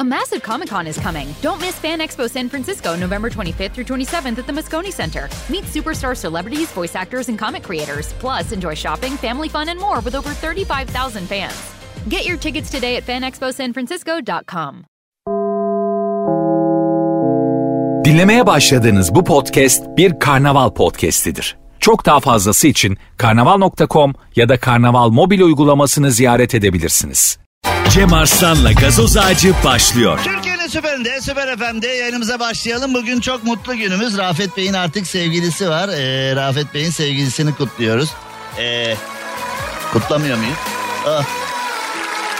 A massive Comic Con is coming. Don't miss Fan Expo San Francisco, November 25th through 27th at the Moscone Center. Meet superstar celebrities, voice actors, and comic creators. Plus, enjoy shopping, family fun, and more with over 35,000 fans. Get your tickets today at fanexposanfrancisco.com. Dinlemeye başladığınız bu podcast bir karnaval podcastidir. Çok daha fazlası için karnaval.com ya da karnaval mobil uygulamasını ziyaret edebilirsiniz. Cem Arslan'la gazoz ağacı başlıyor. Türkiye'nin süperinde, süper FM'de yayınımıza başlayalım. Bugün çok mutlu günümüz. Rafet Bey'in artık sevgilisi var. Ee, Rafet Bey'in sevgilisini kutluyoruz. Ee, kutlamıyor muyuz? Ah.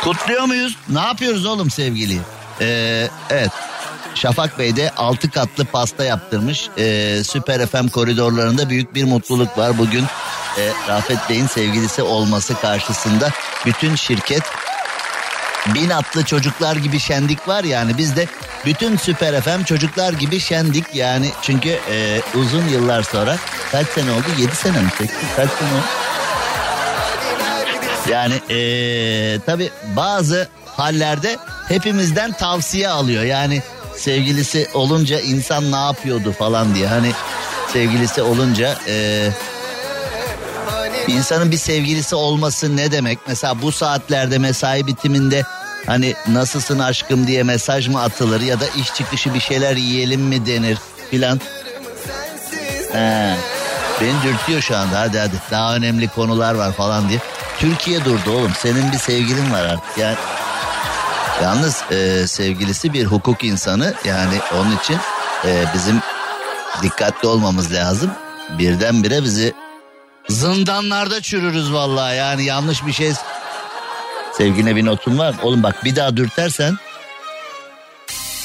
Kutluyor muyuz? Ne yapıyoruz oğlum sevgiliyi? Ee, evet. Şafak Bey de 6 katlı pasta yaptırmış. Ee, Süper FM koridorlarında büyük bir mutluluk var. Bugün e, Rafet Bey'in sevgilisi olması karşısında bütün şirket bin atlı çocuklar gibi şendik var yani biz de bütün Süper FM çocuklar gibi şendik yani. Çünkü e, uzun yıllar sonra kaç sene oldu? 7 sene mi? 8 kaç sene oldu? Yani e, tabi bazı hallerde hepimizden tavsiye alıyor. Yani sevgilisi olunca insan ne yapıyordu falan diye. Hani sevgilisi olunca e, insanın bir sevgilisi olması ne demek? Mesela bu saatlerde mesai bitiminde hani nasılsın aşkım diye mesaj mı atılır ya da iş çıkışı bir şeyler yiyelim mi denir filan. He. Beni dürtüyor şu anda hadi hadi daha önemli konular var falan diye. Türkiye durdu oğlum senin bir sevgilin var artık yani. Yalnız e, sevgilisi bir hukuk insanı yani onun için e, bizim dikkatli olmamız lazım. Birdenbire bizi zindanlarda çürürüz vallahi yani yanlış bir şey. Sevgine bir notun var. Oğlum bak bir daha dürtersen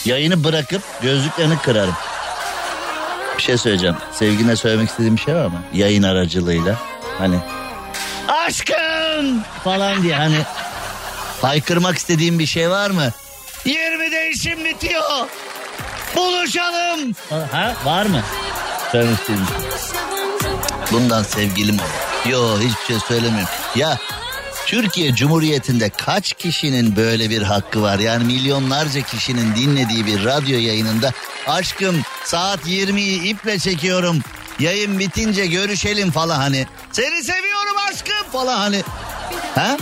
yayını bırakıp gözlüklerini kırarım. Bir şey söyleyeceğim. Sevgine söylemek istediğim bir şey var mı? Yayın aracılığıyla. Hani aşkım falan diye hani haykırmak istediğim bir şey var mı? 20'de işim bitiyor. Buluşalım. Ha var mı? Söylemek istediğim. Bundan sevgilim ol. Yo hiçbir şey söylemiyorum. Ya Türkiye Cumhuriyeti'nde kaç kişinin böyle bir hakkı var? Yani milyonlarca kişinin dinlediği bir radyo yayınında aşkım saat 20'yi iple çekiyorum. Yayın bitince görüşelim falan hani. Seni seviyorum aşkım falan hani. Ha?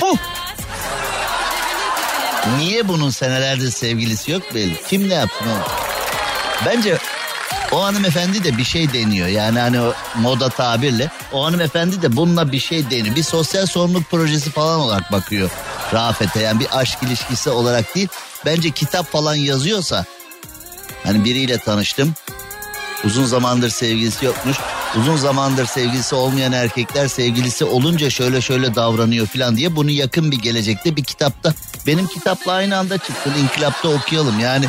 Puh. Niye bunun senelerdir sevgilisi yok belli. Kim ne oğlum? Bence o hanımefendi de bir şey deniyor. Yani hani o moda tabirle o hanımefendi de bununla bir şey deniyor. Bir sosyal sorumluluk projesi falan olarak bakıyor Rafet'e. Yani bir aşk ilişkisi olarak değil. Bence kitap falan yazıyorsa hani biriyle tanıştım. Uzun zamandır sevgilisi yokmuş. Uzun zamandır sevgilisi olmayan erkekler sevgilisi olunca şöyle şöyle davranıyor falan diye bunu yakın bir gelecekte bir kitapta benim kitapla aynı anda çıktı. İnkılapta okuyalım yani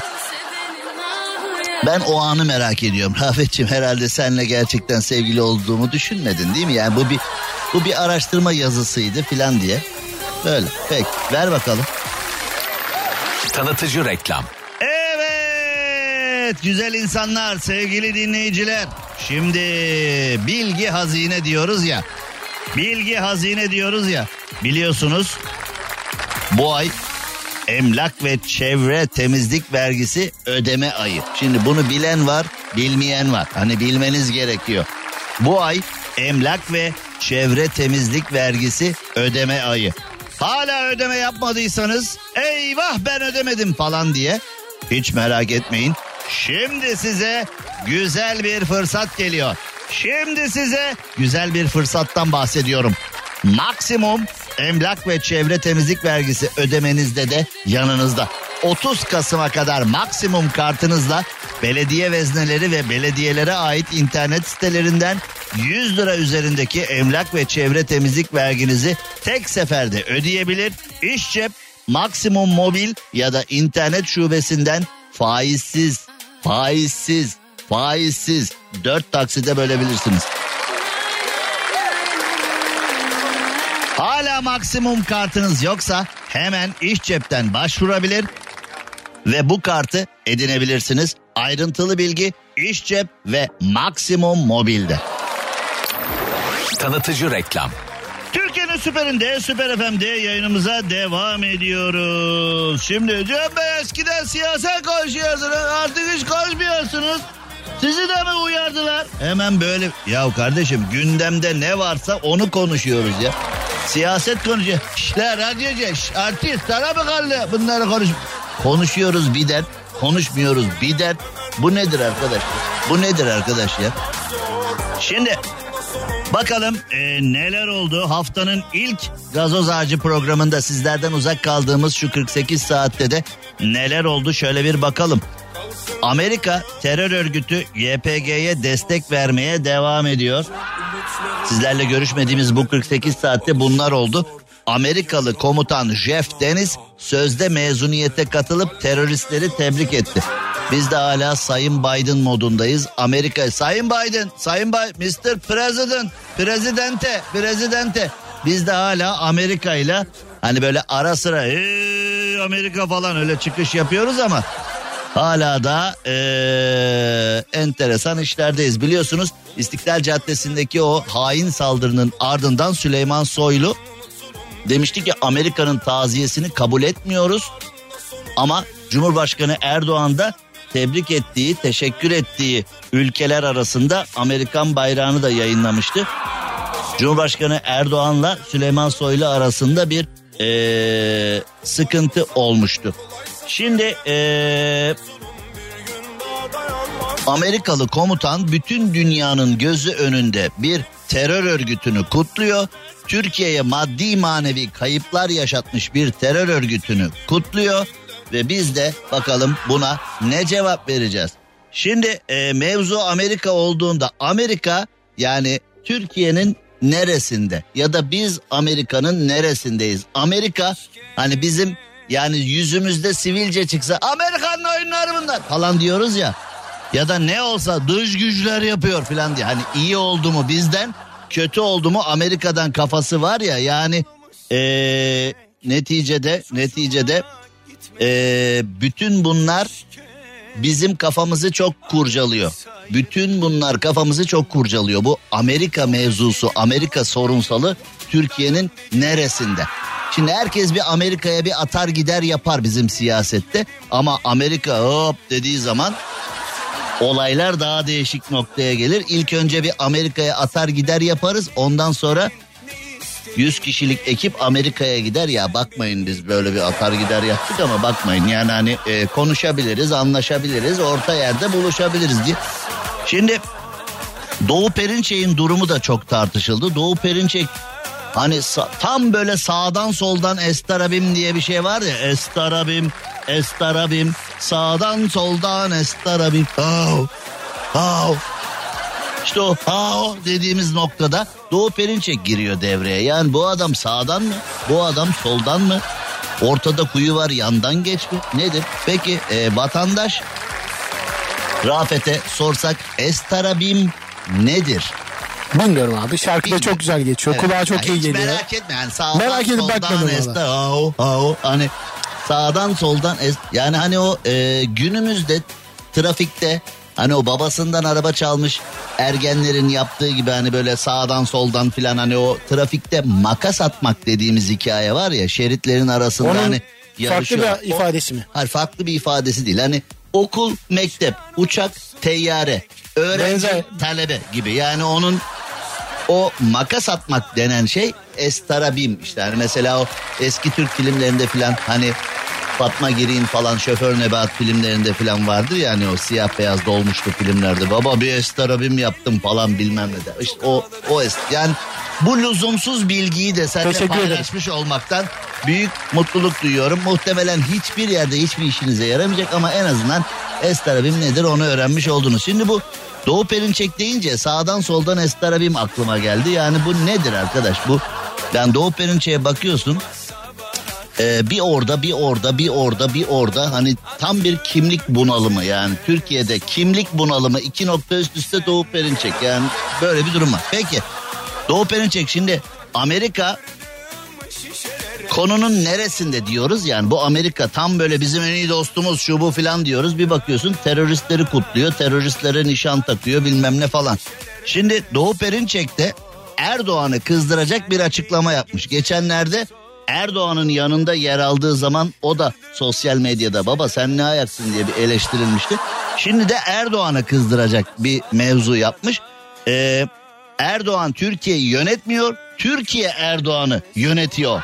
ben o anı merak ediyorum. Rafetciğim herhalde seninle gerçekten sevgili olduğumu düşünmedin değil mi? Yani bu bir bu bir araştırma yazısıydı filan diye. Böyle. Peki ver bakalım. Tanıtıcı reklam. Evet güzel insanlar sevgili dinleyiciler. Şimdi bilgi hazine diyoruz ya. Bilgi hazine diyoruz ya. Biliyorsunuz bu ay emlak ve çevre temizlik vergisi ödeme ayı. Şimdi bunu bilen var, bilmeyen var. Hani bilmeniz gerekiyor. Bu ay emlak ve çevre temizlik vergisi ödeme ayı. Hala ödeme yapmadıysanız eyvah ben ödemedim falan diye hiç merak etmeyin. Şimdi size güzel bir fırsat geliyor. Şimdi size güzel bir fırsattan bahsediyorum. Maksimum emlak ve çevre temizlik vergisi ödemenizde de yanınızda. 30 Kasım'a kadar maksimum kartınızla belediye vezneleri ve belediyelere ait internet sitelerinden 100 lira üzerindeki emlak ve çevre temizlik verginizi tek seferde ödeyebilir. İş cep, maksimum mobil ya da internet şubesinden faizsiz, faizsiz, faizsiz 4 takside bölebilirsiniz. Maksimum kartınız yoksa hemen iş cepten başvurabilir ve bu kartı edinebilirsiniz. Ayrıntılı bilgi iş cep ve maksimum mobilde. Tanıtıcı reklam. Türkiye'nin süperinde, Süper FM'de yayınımıza devam ediyoruz. Şimdi Cem Bey eskiden siyaset konuşuyordunuz artık hiç konuşmuyorsunuz. Sizi de mi uyardılar? Hemen böyle ya kardeşim gündemde ne varsa onu konuşuyoruz ya. Siyaset konuşuyor. Şşler radyocu, şş, artist sana mı kaldı bunları konuş. Konuşuyoruz bir dert, konuşmuyoruz bir dert. Bu nedir arkadaş? Bu nedir arkadaş ya? Şimdi Bakalım e, neler oldu haftanın ilk gazoz ağacı programında sizlerden uzak kaldığımız şu 48 saatte de neler oldu şöyle bir bakalım. Amerika terör örgütü YPG'ye destek vermeye devam ediyor. Sizlerle görüşmediğimiz bu 48 saatte bunlar oldu. Amerikalı komutan Jeff Dennis sözde mezuniyete katılıp teröristleri tebrik etti. Biz de hala Sayın Biden modundayız. Amerika Sayın Biden, Sayın Biden, Mr. President, Prezidente, Prezidente. Biz de hala Amerika ile hani böyle ara sıra hey, Amerika falan öyle çıkış yapıyoruz ama hala da ee, enteresan işlerdeyiz. Biliyorsunuz İstiklal Caddesi'ndeki o hain saldırının ardından Süleyman Soylu demişti ki Amerika'nın taziyesini kabul etmiyoruz. Ama Cumhurbaşkanı Erdoğan da tebrik ettiği, teşekkür ettiği ülkeler arasında Amerikan bayrağını da yayınlamıştı. Cumhurbaşkanı Erdoğan'la Süleyman Soylu arasında bir ee, sıkıntı olmuştu. Şimdi ee, Amerikalı komutan bütün dünyanın gözü önünde bir terör örgütünü kutluyor. Türkiye'ye maddi manevi kayıplar yaşatmış bir terör örgütünü kutluyor ve biz de bakalım buna ne cevap vereceğiz. Şimdi e, mevzu Amerika olduğunda Amerika yani Türkiye'nin neresinde ya da biz Amerika'nın neresindeyiz? Amerika hani bizim yani yüzümüzde sivilce çıksa Amerikan'ın oyunları bunlar falan diyoruz ya. Ya da ne olsa dış güçler yapıyor falan diye. Hani iyi oldu mu bizden kötü oldu mu Amerika'dan kafası var ya yani ee, neticede neticede ee, bütün bunlar bizim kafamızı çok kurcalıyor. Bütün bunlar kafamızı çok kurcalıyor. Bu Amerika mevzusu, Amerika sorunsalı Türkiye'nin neresinde? Şimdi herkes bir Amerika'ya bir atar gider yapar bizim siyasette. Ama Amerika hop dediği zaman olaylar daha değişik noktaya gelir. İlk önce bir Amerika'ya atar gider yaparız. Ondan sonra 100 kişilik ekip Amerika'ya gider ya bakmayın biz böyle bir atar gider yaptık ama bakmayın yani hani e, konuşabiliriz anlaşabiliriz orta yerde buluşabiliriz diye. Şimdi Doğu Perinçek'in durumu da çok tartışıldı. Doğu Perinçek hani tam böyle sağdan soldan estarabim diye bir şey var ya estarabim estarabim sağdan soldan estarabim. Oh, oh. İşte o ha o dediğimiz noktada Doğu Perinçek giriyor devreye. Yani bu adam sağdan mı? Bu adam soldan mı? Ortada kuyu var yandan geç mi? Nedir? Peki e, vatandaş Rafet'e sorsak Estarabim nedir? Bilmiyorum abi şarkıda çok güzel geçiyor. Evet. Kulağa çok yani iyi geliyor. Merak etme yani sağdan merak edip soldan estar, au, au, hani sağdan soldan es, yani hani o e, günümüzde trafikte Hani o babasından araba çalmış ergenlerin yaptığı gibi hani böyle sağdan soldan filan hani o trafikte makas atmak dediğimiz hikaye var ya şeritlerin arasında Onun hani yarışıyor. farklı bir ifadesi mi? Hayır farklı bir ifadesi değil. Hani okul, mektep, uçak, teyyare, öğrenci, Benzer. talebe gibi. Yani onun o makas atmak denen şey estarabim işte. Hani mesela o eski Türk filmlerinde filan hani Fatma Girin falan şoför nebat filmlerinde falan vardı yani o siyah beyaz dolmuştu filmlerde. Baba bir estarabim yaptım falan bilmem ne de. İşte o, o est yani bu lüzumsuz bilgiyi de seninle paylaşmış olmaktan büyük mutluluk duyuyorum. Muhtemelen hiçbir yerde hiçbir işinize yaramayacak ama en azından estarabim nedir onu öğrenmiş oldunuz. Şimdi bu Doğu Perinçek deyince sağdan soldan estarabim aklıma geldi. Yani bu nedir arkadaş bu? Yani Doğu Perinçek'e bakıyorsun ee, bir orada bir orada bir orada bir orada hani tam bir kimlik bunalımı yani Türkiye'de kimlik bunalımı iki nokta üst üste Doğu Perinçek yani böyle bir durum var. Peki Doğu Perinçek şimdi Amerika konunun neresinde diyoruz yani bu Amerika tam böyle bizim en iyi dostumuz şu bu filan diyoruz bir bakıyorsun teröristleri kutluyor teröristlere nişan takıyor bilmem ne falan. Şimdi Doğu Perinçek'te Erdoğan'ı kızdıracak bir açıklama yapmış. Geçenlerde Erdoğan'ın yanında yer aldığı zaman o da sosyal medyada baba sen ne ayaksın diye bir eleştirilmişti. Şimdi de Erdoğan'ı kızdıracak bir mevzu yapmış. Ee, Erdoğan Türkiye'yi yönetmiyor, Türkiye Erdoğan'ı yönetiyor.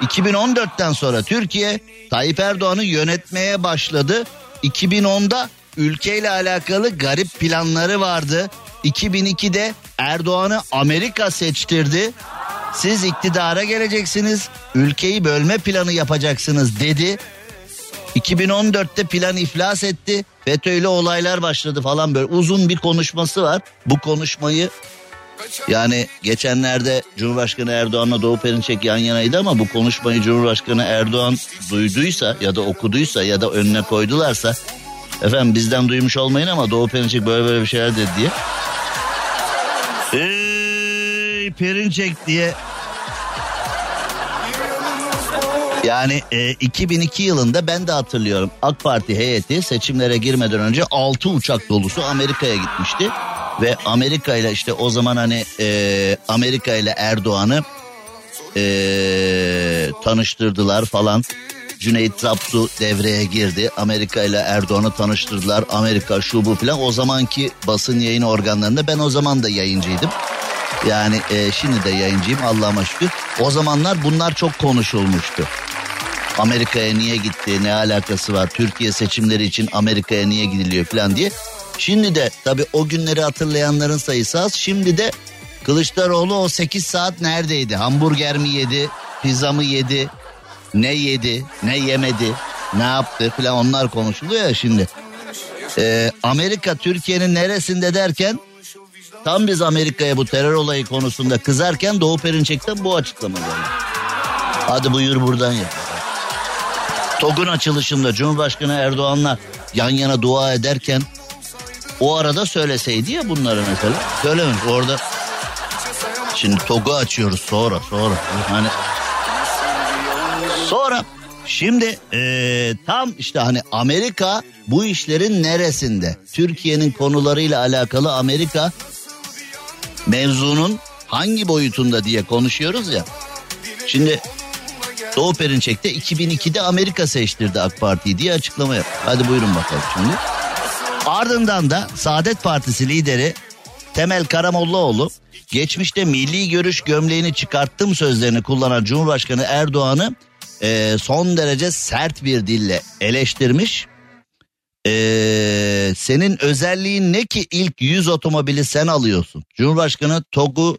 2014'ten sonra Türkiye Tayyip Erdoğan'ı yönetmeye başladı. 2010'da ülkeyle alakalı garip planları vardı. 2002'de Erdoğan'ı Amerika seçtirdi. Siz iktidara geleceksiniz, ülkeyi bölme planı yapacaksınız dedi. 2014'te plan iflas etti. FETÖ'yle olaylar başladı falan böyle uzun bir konuşması var. Bu konuşmayı yani geçenlerde Cumhurbaşkanı Erdoğan'la Doğu Perinçek yan yanaydı ama bu konuşmayı Cumhurbaşkanı Erdoğan duyduysa ya da okuduysa ya da önüne koydularsa efendim bizden duymuş olmayın ama Doğu Perinçek böyle böyle bir şeyler dedi diye. Perinçek diye Yani e, 2002 yılında ben de hatırlıyorum AK Parti heyeti seçimlere girmeden önce 6 uçak dolusu Amerika'ya gitmişti. Ve Amerika ile işte o zaman hani e, Amerika ile Erdoğan'ı e, tanıştırdılar falan. Cüneyt Zapsu devreye girdi. Amerika ile Erdoğan'ı tanıştırdılar. Amerika şu bu filan. O zamanki basın yayın organlarında ben o zaman da yayıncıydım. Yani e, şimdi de yayıncıyım Allah'a şükür. O zamanlar bunlar çok konuşulmuştu. Amerika'ya niye gitti, ne alakası var, Türkiye seçimleri için Amerika'ya niye gidiliyor falan diye. Şimdi de tabii o günleri hatırlayanların sayısı az. Şimdi de Kılıçdaroğlu o 8 saat neredeydi? Hamburger mi yedi, pizza mı yedi, ne yedi, ne yemedi, ne yaptı falan onlar konuşuluyor ya şimdi. Ee, Amerika Türkiye'nin neresinde derken tam biz Amerika'ya bu terör olayı konusunda kızarken Doğu Perinçek'ten bu açıklama geldi. Hadi buyur buradan yap. TOG'un açılışında Cumhurbaşkanı Erdoğan'la yan yana dua ederken o arada söyleseydi ya bunları mesela. Söylememiş orada. Şimdi TOG'u açıyoruz sonra sonra. Hani sonra Şimdi ee, tam işte hani Amerika bu işlerin neresinde? Türkiye'nin konularıyla alakalı Amerika mevzunun hangi boyutunda diye konuşuyoruz ya. Şimdi Doğu Perinçek'te 2002'de Amerika seçtirdi AK Parti'yi diye açıklama yaptı. Hadi buyurun bakalım şimdi. Ardından da Saadet Partisi lideri Temel Karamollaoğlu geçmişte milli görüş gömleğini çıkarttım sözlerini kullanan Cumhurbaşkanı Erdoğan'ı e, son derece sert bir dille eleştirmiş. E, senin özelliğin ne ki ilk 100 otomobili sen alıyorsun? Cumhurbaşkanı TOG'u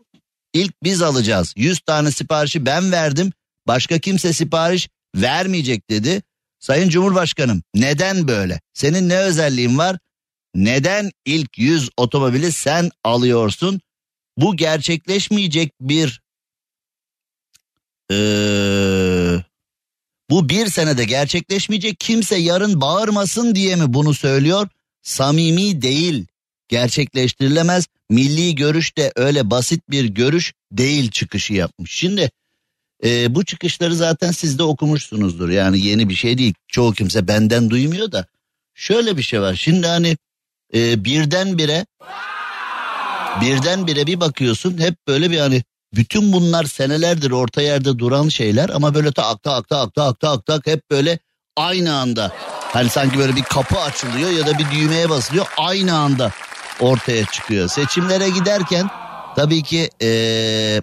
ilk biz alacağız. 100 tane siparişi ben verdim. Başka kimse sipariş vermeyecek dedi. Sayın Cumhurbaşkanım neden böyle? Senin ne özelliğin var? Neden ilk 100 otomobili sen alıyorsun? Bu gerçekleşmeyecek bir ee, bu bir senede gerçekleşmeyecek. Kimse yarın bağırmasın diye mi bunu söylüyor? Samimi değil. Gerçekleştirilemez. Milli görüş de öyle basit bir görüş değil çıkışı yapmış. Şimdi e, bu çıkışları zaten siz de okumuşsunuzdur. Yani yeni bir şey değil. Çoğu kimse benden duymuyor da. Şöyle bir şey var. Şimdi hani e, birdenbire birdenbire bir bakıyorsun hep böyle bir hani bütün bunlar senelerdir orta yerde duran şeyler ama böyle tak tak tak tak tak tak hep böyle aynı anda hani sanki böyle bir kapı açılıyor ya da bir düğmeye basılıyor aynı anda ortaya çıkıyor. Seçimlere giderken tabii ki ee,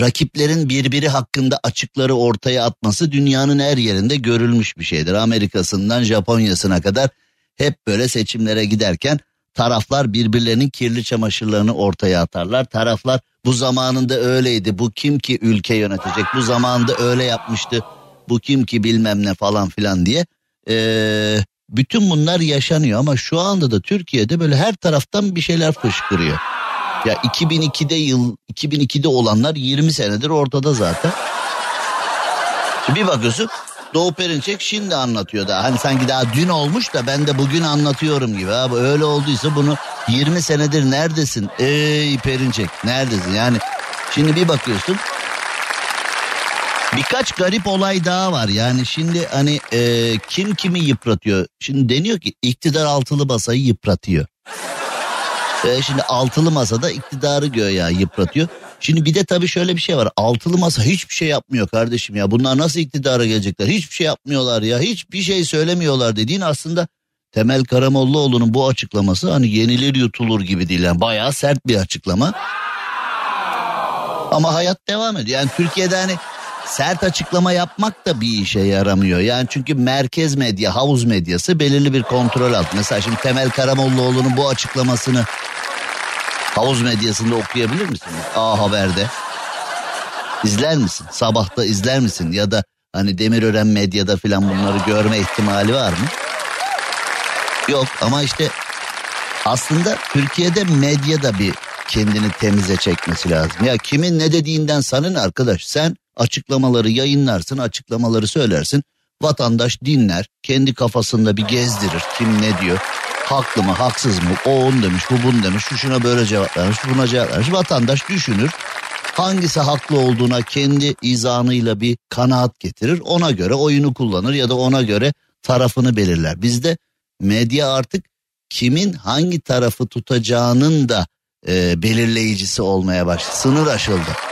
rakiplerin birbiri hakkında açıkları ortaya atması dünyanın her yerinde görülmüş bir şeydir. Amerika'sından Japonya'sına kadar hep böyle seçimlere giderken taraflar birbirlerinin kirli çamaşırlarını ortaya atarlar. Taraflar bu zamanında öyleydi. Bu kim ki ülke yönetecek? Bu zamanında öyle yapmıştı. Bu kim ki bilmem ne falan filan diye. Ee, bütün bunlar yaşanıyor ama şu anda da Türkiye'de böyle her taraftan bir şeyler fışkırıyor. Ya 2002'de yıl 2002'de olanlar 20 senedir ortada zaten. Şimdi bir bakıyorsun Doğu Perinçek şimdi anlatıyor da hani sanki daha dün olmuş da ben de bugün anlatıyorum gibi. Abi öyle olduysa bunu 20 senedir neredesin? Ey Perinçek neredesin? Yani şimdi bir bakıyorsun Birkaç garip olay daha var. Yani şimdi hani e, kim kimi yıpratıyor? Şimdi deniyor ki iktidar altılı basayı yıpratıyor. E, şimdi altılı masada iktidarı göğe yıpratıyor. Şimdi bir de tabii şöyle bir şey var. Altılı masa hiçbir şey yapmıyor kardeşim ya. Bunlar nasıl iktidara gelecekler? Hiçbir şey yapmıyorlar ya. Hiçbir şey söylemiyorlar dediğin aslında Temel Karamollaoğlu'nun bu açıklaması hani yenilir yutulur gibi değil. Yani bayağı sert bir açıklama. Ama hayat devam ediyor. Yani Türkiye'de hani sert açıklama yapmak da bir işe yaramıyor. Yani çünkü merkez medya, havuz medyası belirli bir kontrol altında. Mesela şimdi Temel Karamollaoğlu'nun bu açıklamasını havuz medyasında okuyabilir misin? A Haber'de. İzler misin? Sabahta izler misin? Ya da hani Demirören medyada filan bunları görme ihtimali var mı? Yok ama işte aslında Türkiye'de medya da bir kendini temize çekmesi lazım. Ya kimin ne dediğinden sanın arkadaş. Sen açıklamaları yayınlarsın, açıklamaları söylersin. Vatandaş dinler, kendi kafasında bir gezdirir. Kim ne diyor? Haklı mı, haksız mı? O on demiş, bu bun demiş, şu şuna böyle cevap vermiş, buna cevap vermiş. Vatandaş düşünür. Hangisi haklı olduğuna kendi izanıyla bir kanaat getirir. Ona göre oyunu kullanır ya da ona göre tarafını belirler. Bizde medya artık kimin hangi tarafı tutacağının da e, belirleyicisi olmaya başladı. Sınır aşıldı.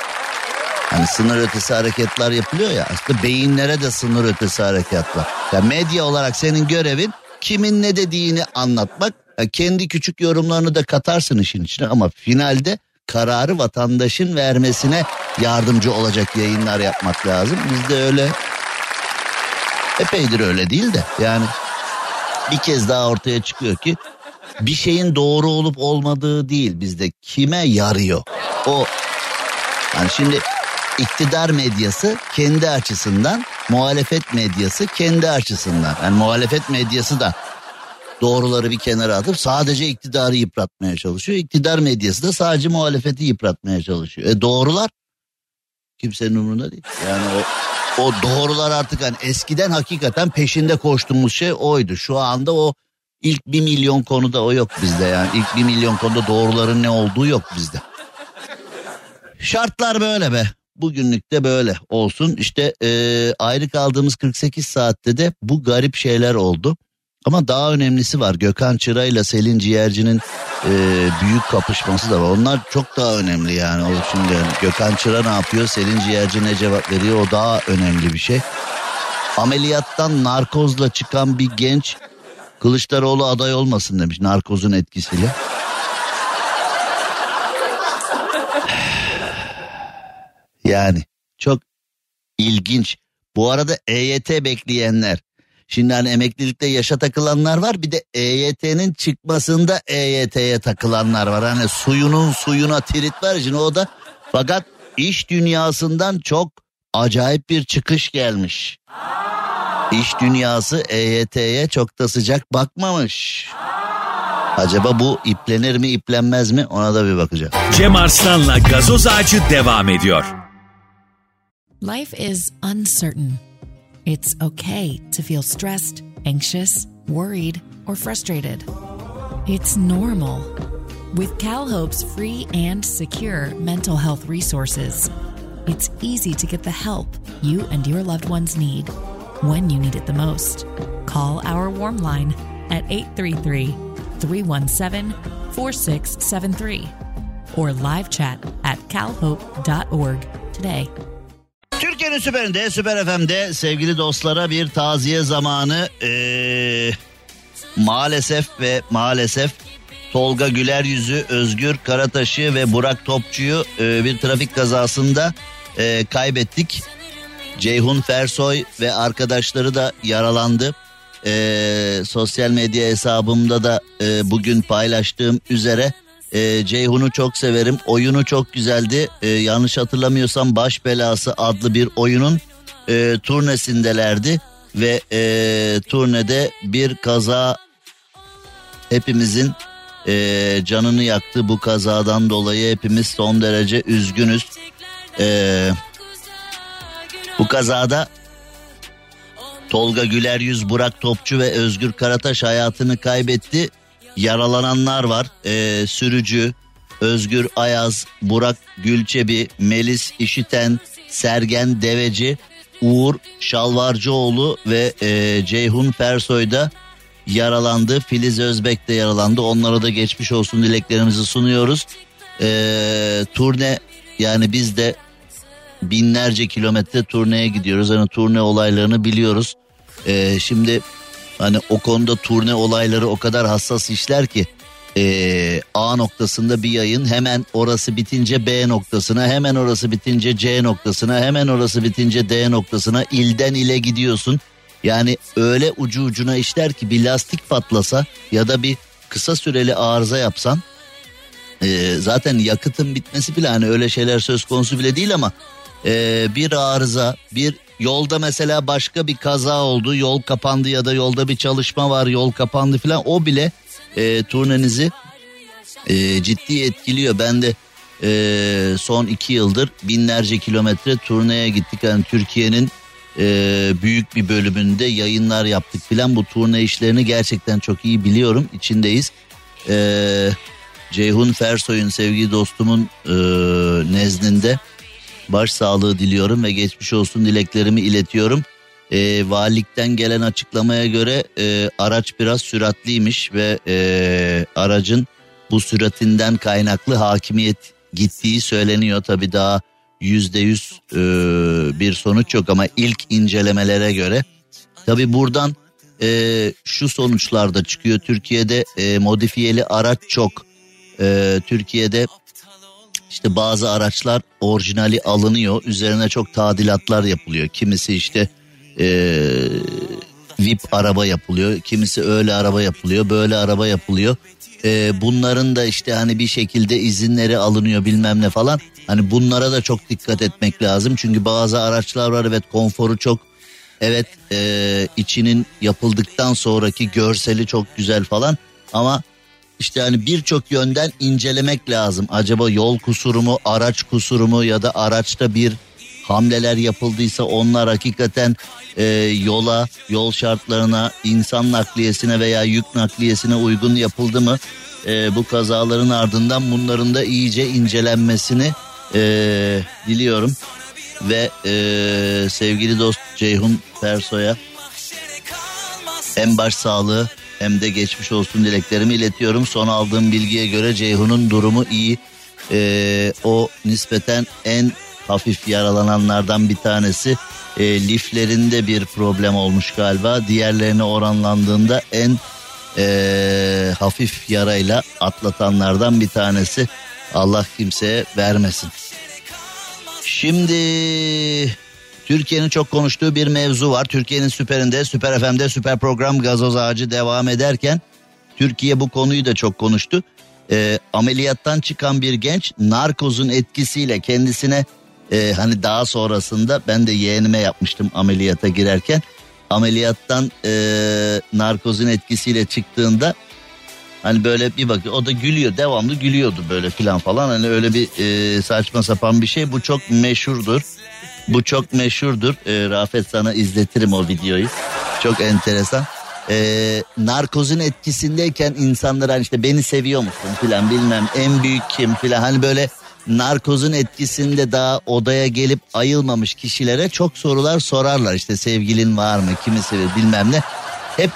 Hani sınır ötesi hareketler yapılıyor ya aslında beyinlere de sınır ötesi harekat var. Yani medya olarak senin görevin kimin ne dediğini anlatmak. Yani kendi küçük yorumlarını da katarsın işin içine ama finalde kararı vatandaşın vermesine yardımcı olacak yayınlar yapmak lazım. Bizde öyle epeydir öyle değil de yani bir kez daha ortaya çıkıyor ki bir şeyin doğru olup olmadığı değil bizde kime yarıyor. O yani şimdi iktidar medyası kendi açısından, muhalefet medyası kendi açısından. Yani muhalefet medyası da doğruları bir kenara atıp sadece iktidarı yıpratmaya çalışıyor. İktidar medyası da sadece muhalefeti yıpratmaya çalışıyor. E doğrular kimsenin umurunda değil. Yani o o doğrular artık hani eskiden hakikaten peşinde koştuğumuz şey oydu. Şu anda o ilk bir milyon konuda o yok bizde yani. ilk bir milyon konuda doğruların ne olduğu yok bizde. Şartlar böyle be. Bugünlük de böyle olsun. İşte e, ayrı kaldığımız 48 saatte de bu garip şeyler oldu. Ama daha önemlisi var. Gökhan Çıra ile Selin Ciğerci'nin e, büyük kapışması da var. Onlar çok daha önemli yani. O şimdi Gökhan Çıra ne yapıyor? Selin Ciğerci ne cevap veriyor? O daha önemli bir şey. Ameliyattan narkozla çıkan bir genç Kılıçdaroğlu aday olmasın demiş narkozun etkisiyle. Yani çok ilginç. Bu arada EYT bekleyenler. Şimdi hani emeklilikte yaşa takılanlar var bir de EYT'nin çıkmasında EYT'ye takılanlar var. Hani suyunun suyuna trit var şimdi o da fakat iş dünyasından çok acayip bir çıkış gelmiş. İş dünyası EYT'ye çok da sıcak bakmamış. Acaba bu iplenir mi iplenmez mi ona da bir bakacağım. Cem Arslan'la gazoz ağacı devam ediyor. Life is uncertain. It's okay to feel stressed, anxious, worried, or frustrated. It's normal. With CalHope's free and secure mental health resources, it's easy to get the help you and your loved ones need when you need it the most. Call our warm line at 833 317 4673 or live chat at calhope.org today. Türkiye'nin süperinde, süper FM'de sevgili dostlara bir taziye zamanı. Ee, maalesef ve maalesef Tolga Güler Yüzü, Özgür Karataş'ı ve Burak Topçu'yu e, bir trafik kazasında e, kaybettik. Ceyhun Fersoy ve arkadaşları da yaralandı. Ee, sosyal medya hesabımda da e, bugün paylaştığım üzere e, Ceyhun'u çok severim. Oyunu çok güzeldi. E, yanlış hatırlamıyorsam Baş Belası adlı bir oyunun e, turnesindelerdi. Ve e, turnede bir kaza hepimizin e, canını yaktı. Bu kazadan dolayı hepimiz son derece üzgünüz. Eee bu kazada Tolga Güler Yüz, Burak Topçu ve Özgür Karataş hayatını kaybetti. Yaralananlar var. Ee, sürücü Özgür Ayaz, Burak Gülçebi, Melis İşiten, Sergen Deveci, Uğur Şalvarcıoğlu ve e, Ceyhun Fersoy'da yaralandı. Filiz Özbek de yaralandı. Onlara da geçmiş olsun dileklerimizi sunuyoruz. Ee, turne yani biz de binlerce kilometre turneye gidiyoruz. Hani turne olaylarını biliyoruz. Ee, şimdi hani o konuda turne olayları o kadar hassas işler ki e, A noktasında bir yayın hemen orası bitince B noktasına hemen orası bitince C noktasına hemen orası bitince D noktasına ilden ile gidiyorsun. Yani öyle ucu ucuna işler ki bir lastik patlasa ya da bir kısa süreli arıza yapsan e, zaten yakıtın bitmesi bile hani öyle şeyler söz konusu bile değil ama e, bir arıza bir yolda mesela başka bir kaza oldu yol kapandı ya da yolda bir çalışma var yol kapandı falan o bile e, turnenizi e, ciddi etkiliyor. Ben de e, son iki yıldır binlerce kilometre turneye gittik. Yani Türkiye'nin e, büyük bir bölümünde yayınlar yaptık filan. Bu turne işlerini gerçekten çok iyi biliyorum. İçindeyiz. E, Ceyhun Fersoy'un sevgili dostumun e, nezdinde baş sağlığı diliyorum ve geçmiş olsun dileklerimi iletiyorum e, valilikten gelen açıklamaya göre e, araç biraz süratliymiş ve e, aracın bu süratinden kaynaklı hakimiyet gittiği söyleniyor. Tabi daha yüzde yüz e, bir sonuç yok ama ilk incelemelere göre. Tabi buradan e, şu sonuçlar da çıkıyor. Türkiye'de e, modifiyeli araç çok. E, Türkiye'de işte bazı araçlar orijinali alınıyor. Üzerine çok tadilatlar yapılıyor. Kimisi işte e, VIP araba yapılıyor. Kimisi öyle araba yapılıyor, böyle araba yapılıyor. E, bunların da işte hani bir şekilde izinleri alınıyor bilmem ne falan. Hani bunlara da çok dikkat etmek lazım. Çünkü bazı araçlar var evet konforu çok evet e, içinin yapıldıktan sonraki görseli çok güzel falan ama işte hani birçok yönden incelemek lazım. Acaba yol kusuru mu, araç kusuru mu ya da araçta bir hamleler yapıldıysa onlar hakikaten e, yola, yol şartlarına, insan nakliyesine veya yük nakliyesine uygun yapıldı mı? E, bu kazaların ardından bunların da iyice incelenmesini e, diliyorum. Ve e, sevgili dost Ceyhun Perso'ya hem baş sağlığı hem de geçmiş olsun dileklerimi iletiyorum. Son aldığım bilgiye göre Ceyhun'un durumu iyi. Ee, o nispeten en hafif yaralananlardan bir tanesi. E, liflerinde bir problem olmuş galiba. Diğerlerine oranlandığında en e, hafif yarayla atlatanlardan bir tanesi. Allah kimseye vermesin. Şimdi Türkiye'nin çok konuştuğu bir mevzu var. Türkiye'nin süperinde, süper FM'de süper program gazoz ağacı devam ederken Türkiye bu konuyu da çok konuştu. E, ameliyattan çıkan bir genç narkozun etkisiyle kendisine e, hani daha sonrasında ben de yeğenime yapmıştım ameliyata girerken. Ameliyattan e, narkozun etkisiyle çıktığında hani böyle bir bakıyor o da gülüyor devamlı gülüyordu böyle filan falan hani öyle bir e, saçma sapan bir şey bu çok meşhurdur. Bu çok meşhurdur. E, Rafet sana izletirim o videoyu. Çok enteresan. E, narkozun etkisindeyken insanlar hani işte beni seviyor musun filan bilmem en büyük kim filan hani böyle narkozun etkisinde daha odaya gelip ayılmamış kişilere çok sorular sorarlar. İşte sevgilin var mı, kimi seviyor bilmem ne. Hep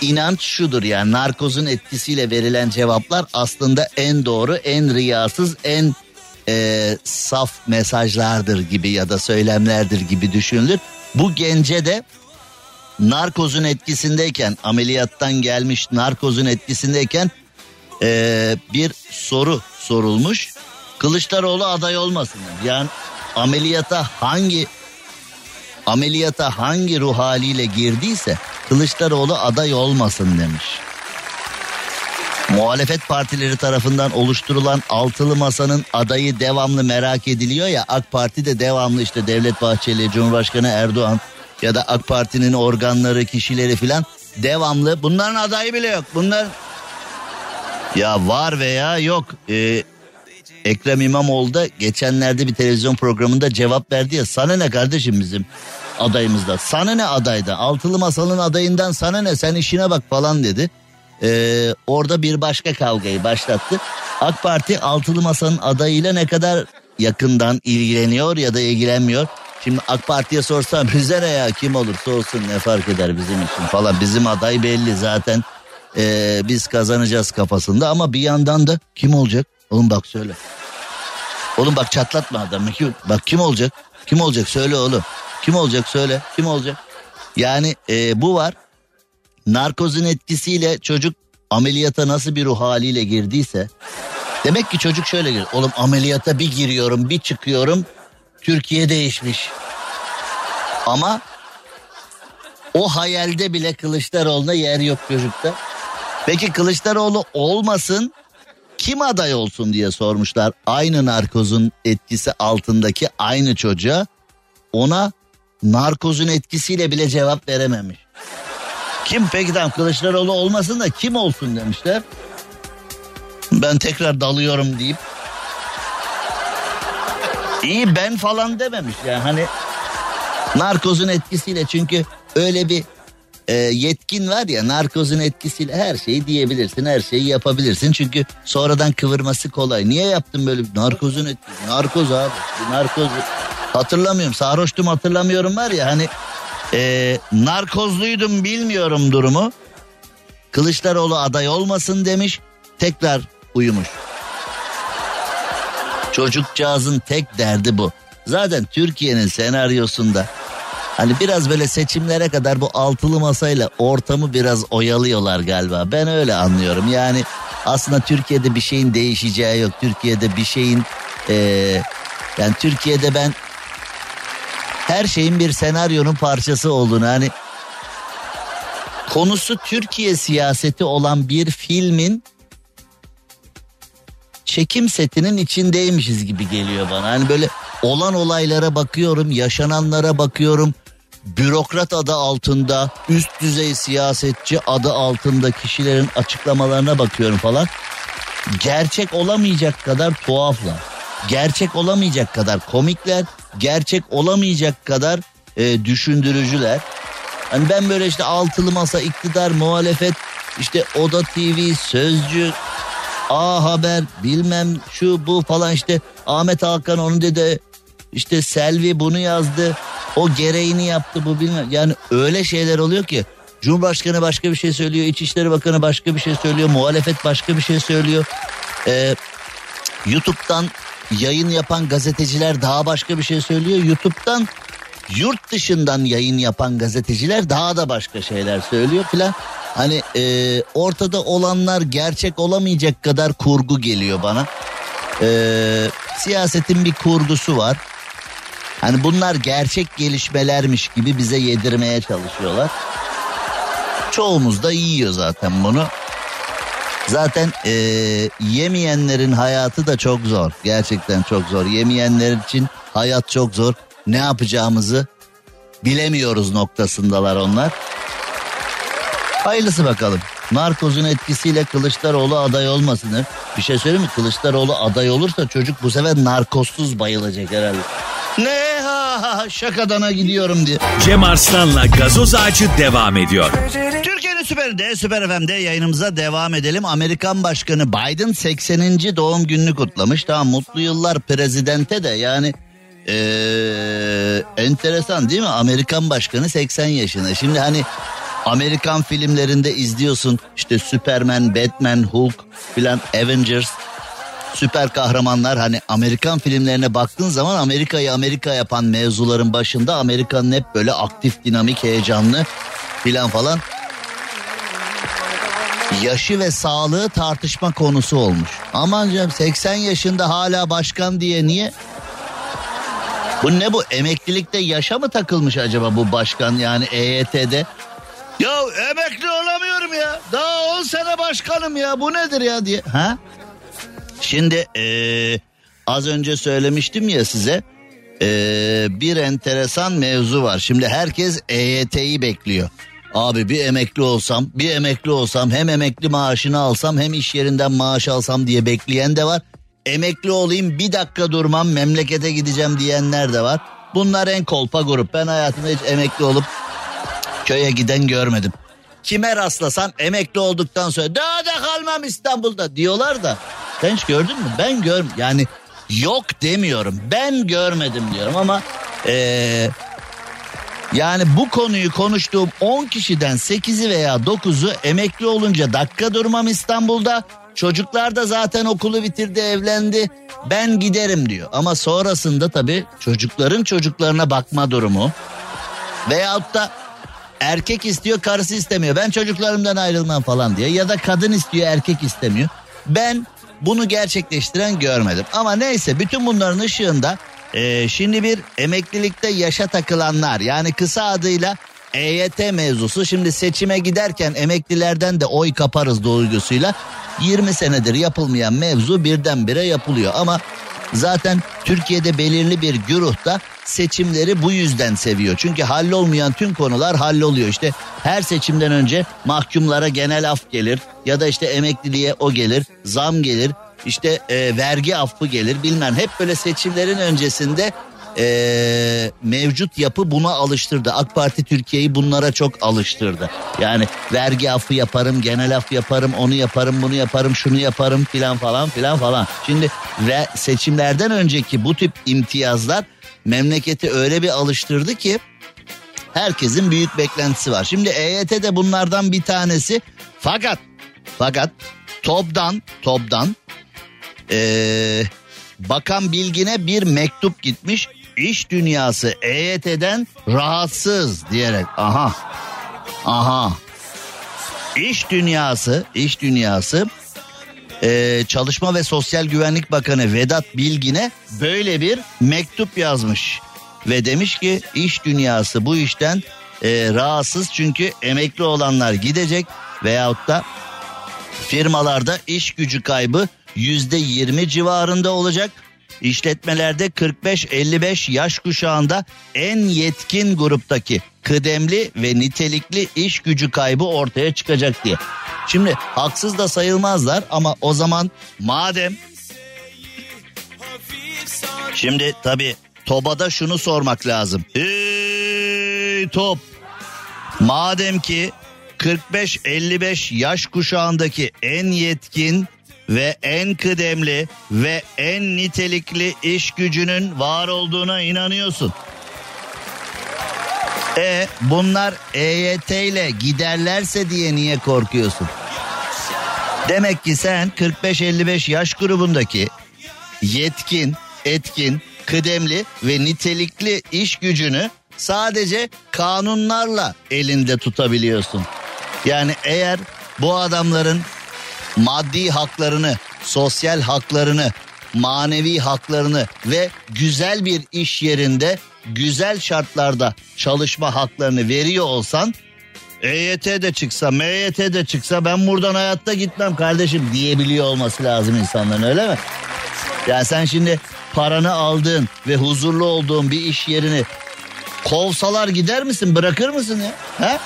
inanç şudur yani narkozun etkisiyle verilen cevaplar aslında en doğru, en riyasız, en e, saf mesajlardır gibi ya da söylemlerdir gibi düşünülür. Bu gence de narkozun etkisindeyken ameliyattan gelmiş narkozun etkisindeyken e, bir soru sorulmuş. Kılıçdaroğlu aday olmasın. Yani ameliyata hangi ameliyata hangi ruh haliyle girdiyse Kılıçdaroğlu aday olmasın demiş. Muhalefet partileri tarafından oluşturulan altılı masanın adayı devamlı merak ediliyor ya AK Parti de devamlı işte Devlet Bahçeli, Cumhurbaşkanı Erdoğan ya da AK Parti'nin organları, kişileri filan devamlı bunların adayı bile yok. Bunlar ya var veya yok. Ee, Ekrem İmamoğlu da geçenlerde bir televizyon programında cevap verdi ya sana ne kardeşim bizim adayımızda sana ne adayda altılı masalın adayından sana ne sen işine bak falan dedi. Ee, orada bir başka kavgayı başlattı. AK Parti altılı masanın adayıyla ne kadar yakından ilgileniyor ya da ilgilenmiyor. Şimdi AK Parti'ye sorsam bize ne ya kim olursa olsun ne fark eder bizim için falan. Bizim aday belli zaten ee, biz kazanacağız kafasında ama bir yandan da kim olacak? Oğlum bak söyle. Oğlum bak çatlatma adamı. Kim, bak kim olacak? Kim olacak söyle oğlum. Kim olacak söyle. Kim olacak? Yani e, bu var. Narkozun etkisiyle çocuk ameliyata nasıl bir ruh haliyle girdiyse demek ki çocuk şöyle gir. Oğlum ameliyata bir giriyorum bir çıkıyorum Türkiye değişmiş. Ama o hayalde bile Kılıçdaroğlu'na yer yok çocukta. Peki Kılıçdaroğlu olmasın kim aday olsun diye sormuşlar. Aynı narkozun etkisi altındaki aynı çocuğa ona narkozun etkisiyle bile cevap verememiş. Kim peki tamam Kılıçdaroğlu olmasın da kim olsun demişler. Ben tekrar dalıyorum deyip iyi ben falan dememiş yani hani narkozun etkisiyle çünkü öyle bir e, yetkin var ya narkozun etkisiyle her şeyi diyebilirsin her şeyi yapabilirsin çünkü sonradan kıvırması kolay. Niye yaptın böyle narkozun etkisi narkoz abi narkoz hatırlamıyorum sarhoştum hatırlamıyorum var ya hani e, narkozluydum bilmiyorum durumu. Kılıçdaroğlu aday olmasın demiş tekrar uyumuş. Çocukcağızın tek derdi bu. Zaten Türkiye'nin senaryosunda hani biraz böyle seçimlere kadar bu altılı masayla ortamı biraz oyalıyorlar galiba. Ben öyle anlıyorum. Yani aslında Türkiye'de bir şeyin değişeceği yok. Türkiye'de bir şeyin ee, yani Türkiye'de ben her şeyin bir senaryonun parçası olduğunu hani konusu Türkiye siyaseti olan bir filmin çekim setinin içindeymişiz gibi geliyor bana. Hani böyle olan olaylara bakıyorum, yaşananlara bakıyorum. Bürokrat adı altında, üst düzey siyasetçi adı altında kişilerin açıklamalarına bakıyorum falan. Gerçek olamayacak kadar tuhaflar. Gerçek olamayacak kadar komikler, gerçek olamayacak kadar e, düşündürücüler. Hani ben böyle işte altılı masa, iktidar, muhalefet, işte Oda TV, Sözcü, A Haber, bilmem şu bu falan işte Ahmet Hakan onu dedi. İşte Selvi bunu yazdı. O gereğini yaptı bu bilmem. Yani öyle şeyler oluyor ki Cumhurbaşkanı başka bir şey söylüyor. İçişleri Bakanı başka bir şey söylüyor. Muhalefet başka bir şey söylüyor. Ee, YouTube'dan yayın yapan gazeteciler daha başka bir şey söylüyor. YouTube'dan yurt dışından yayın yapan gazeteciler daha da başka şeyler söylüyor filan. Hani e, ortada olanlar gerçek olamayacak kadar kurgu geliyor bana. E, siyasetin bir kurgusu var. Hani bunlar gerçek gelişmelermiş gibi bize yedirmeye çalışıyorlar. Çoğumuz da yiyor zaten bunu. Zaten e, yemeyenlerin hayatı da çok zor. Gerçekten çok zor. Yemeyenler için hayat çok zor. Ne yapacağımızı bilemiyoruz noktasındalar onlar. Hayırlısı bakalım. Narkozun etkisiyle Kılıçdaroğlu aday olmasın. Bir şey söyleyeyim mi? Kılıçdaroğlu aday olursa çocuk bu sefer narkozsuz bayılacak herhalde. Ne ha, ha şakadana gidiyorum diye. Cem Arslan'la gazoz ağacı devam ediyor. Süper'de, Süper FM'de yayınımıza devam edelim. Amerikan Başkanı Biden 80. doğum gününü kutlamış. Tamam mutlu yıllar prezidente de yani ee, enteresan değil mi? Amerikan Başkanı 80 yaşında. Şimdi hani Amerikan filmlerinde izliyorsun işte Superman, Batman, Hulk filan Avengers süper kahramanlar hani Amerikan filmlerine baktığın zaman Amerika'yı Amerika yapan mevzuların başında Amerika'nın hep böyle aktif, dinamik, heyecanlı filan falan yaşı ve sağlığı tartışma konusu olmuş. Aman canım 80 yaşında hala başkan diye niye? Bu ne bu emeklilikte yaşa mı takılmış acaba bu başkan yani EYT'de? Ya emekli olamıyorum ya. Daha 10 sene başkanım ya. Bu nedir ya diye. Ha? Şimdi ee, az önce söylemiştim ya size. Ee, bir enteresan mevzu var. Şimdi herkes EYT'yi bekliyor. Abi bir emekli olsam, bir emekli olsam, hem emekli maaşını alsam, hem iş yerinden maaş alsam diye bekleyen de var. Emekli olayım bir dakika durmam memlekete gideceğim diyenler de var. Bunlar en kolpa grup. Ben hayatımda hiç emekli olup köye giden görmedim. Kime rastlasam emekli olduktan sonra daha da kalmam İstanbul'da diyorlar da sen hiç gördün mü? Ben gör yani yok demiyorum. Ben görmedim diyorum ama ee, yani bu konuyu konuştuğum 10 kişiden 8'i veya 9'u emekli olunca dakika durmam İstanbul'da. Çocuklar da zaten okulu bitirdi evlendi. Ben giderim diyor. Ama sonrasında tabii çocukların çocuklarına bakma durumu. Veyahut da erkek istiyor karısı istemiyor. Ben çocuklarımdan ayrılmam falan diye. Ya da kadın istiyor erkek istemiyor. Ben bunu gerçekleştiren görmedim. Ama neyse bütün bunların ışığında e, şimdi bir emeklilikte yaşa takılanlar yani kısa adıyla EYT mevzusu şimdi seçime giderken emeklilerden de oy kaparız duygusuyla 20 senedir yapılmayan mevzu birdenbire yapılıyor ama zaten Türkiye'de belirli bir güruh da seçimleri bu yüzden seviyor. Çünkü hallolmayan tüm konular halloluyor. İşte her seçimden önce mahkumlara genel af gelir ya da işte emekliliğe o gelir, zam gelir, işte e, vergi affı gelir bilmem. Hep böyle seçimlerin öncesinde e, mevcut yapı buna alıştırdı. AK Parti Türkiye'yi bunlara çok alıştırdı. Yani vergi affı yaparım, genel af yaparım, onu yaparım, bunu yaparım, şunu yaparım filan falan filan falan. Şimdi ve seçimlerden önceki bu tip imtiyazlar memleketi öyle bir alıştırdı ki herkesin büyük beklentisi var. Şimdi EYT de bunlardan bir tanesi. Fakat fakat topdan topdan ee, Bakan Bilgin'e bir mektup gitmiş. İş dünyası EYT'den rahatsız diyerek. Aha. Aha. İş dünyası, iş dünyası e, Çalışma ve Sosyal Güvenlik Bakanı Vedat Bilgin'e böyle bir mektup yazmış. Ve demiş ki iş dünyası bu işten e, rahatsız çünkü emekli olanlar gidecek veyahut da firmalarda iş gücü kaybı yüzde yirmi civarında olacak. İşletmelerde 45-55 yaş kuşağında en yetkin gruptaki kıdemli ve nitelikli iş gücü kaybı ortaya çıkacak diye. Şimdi haksız da sayılmazlar ama o zaman madem Şimdi tabi TOBA'da şunu sormak lazım. Hey TOB madem ki 45-55 yaş kuşağındaki en yetkin ve en kıdemli ve en nitelikli iş gücünün var olduğuna inanıyorsun. E bunlar EYT ile giderlerse diye niye korkuyorsun? Demek ki sen 45-55 yaş grubundaki yetkin, etkin, kıdemli ve nitelikli iş gücünü sadece kanunlarla elinde tutabiliyorsun. Yani eğer bu adamların maddi haklarını, sosyal haklarını, manevi haklarını ve güzel bir iş yerinde güzel şartlarda çalışma haklarını veriyor olsan EYT de çıksa, MYT de çıksa ben buradan hayatta gitmem kardeşim diyebiliyor olması lazım insanların öyle mi? Yani sen şimdi paranı aldığın ve huzurlu olduğun bir iş yerini kovsalar gider misin bırakır mısın ya? He?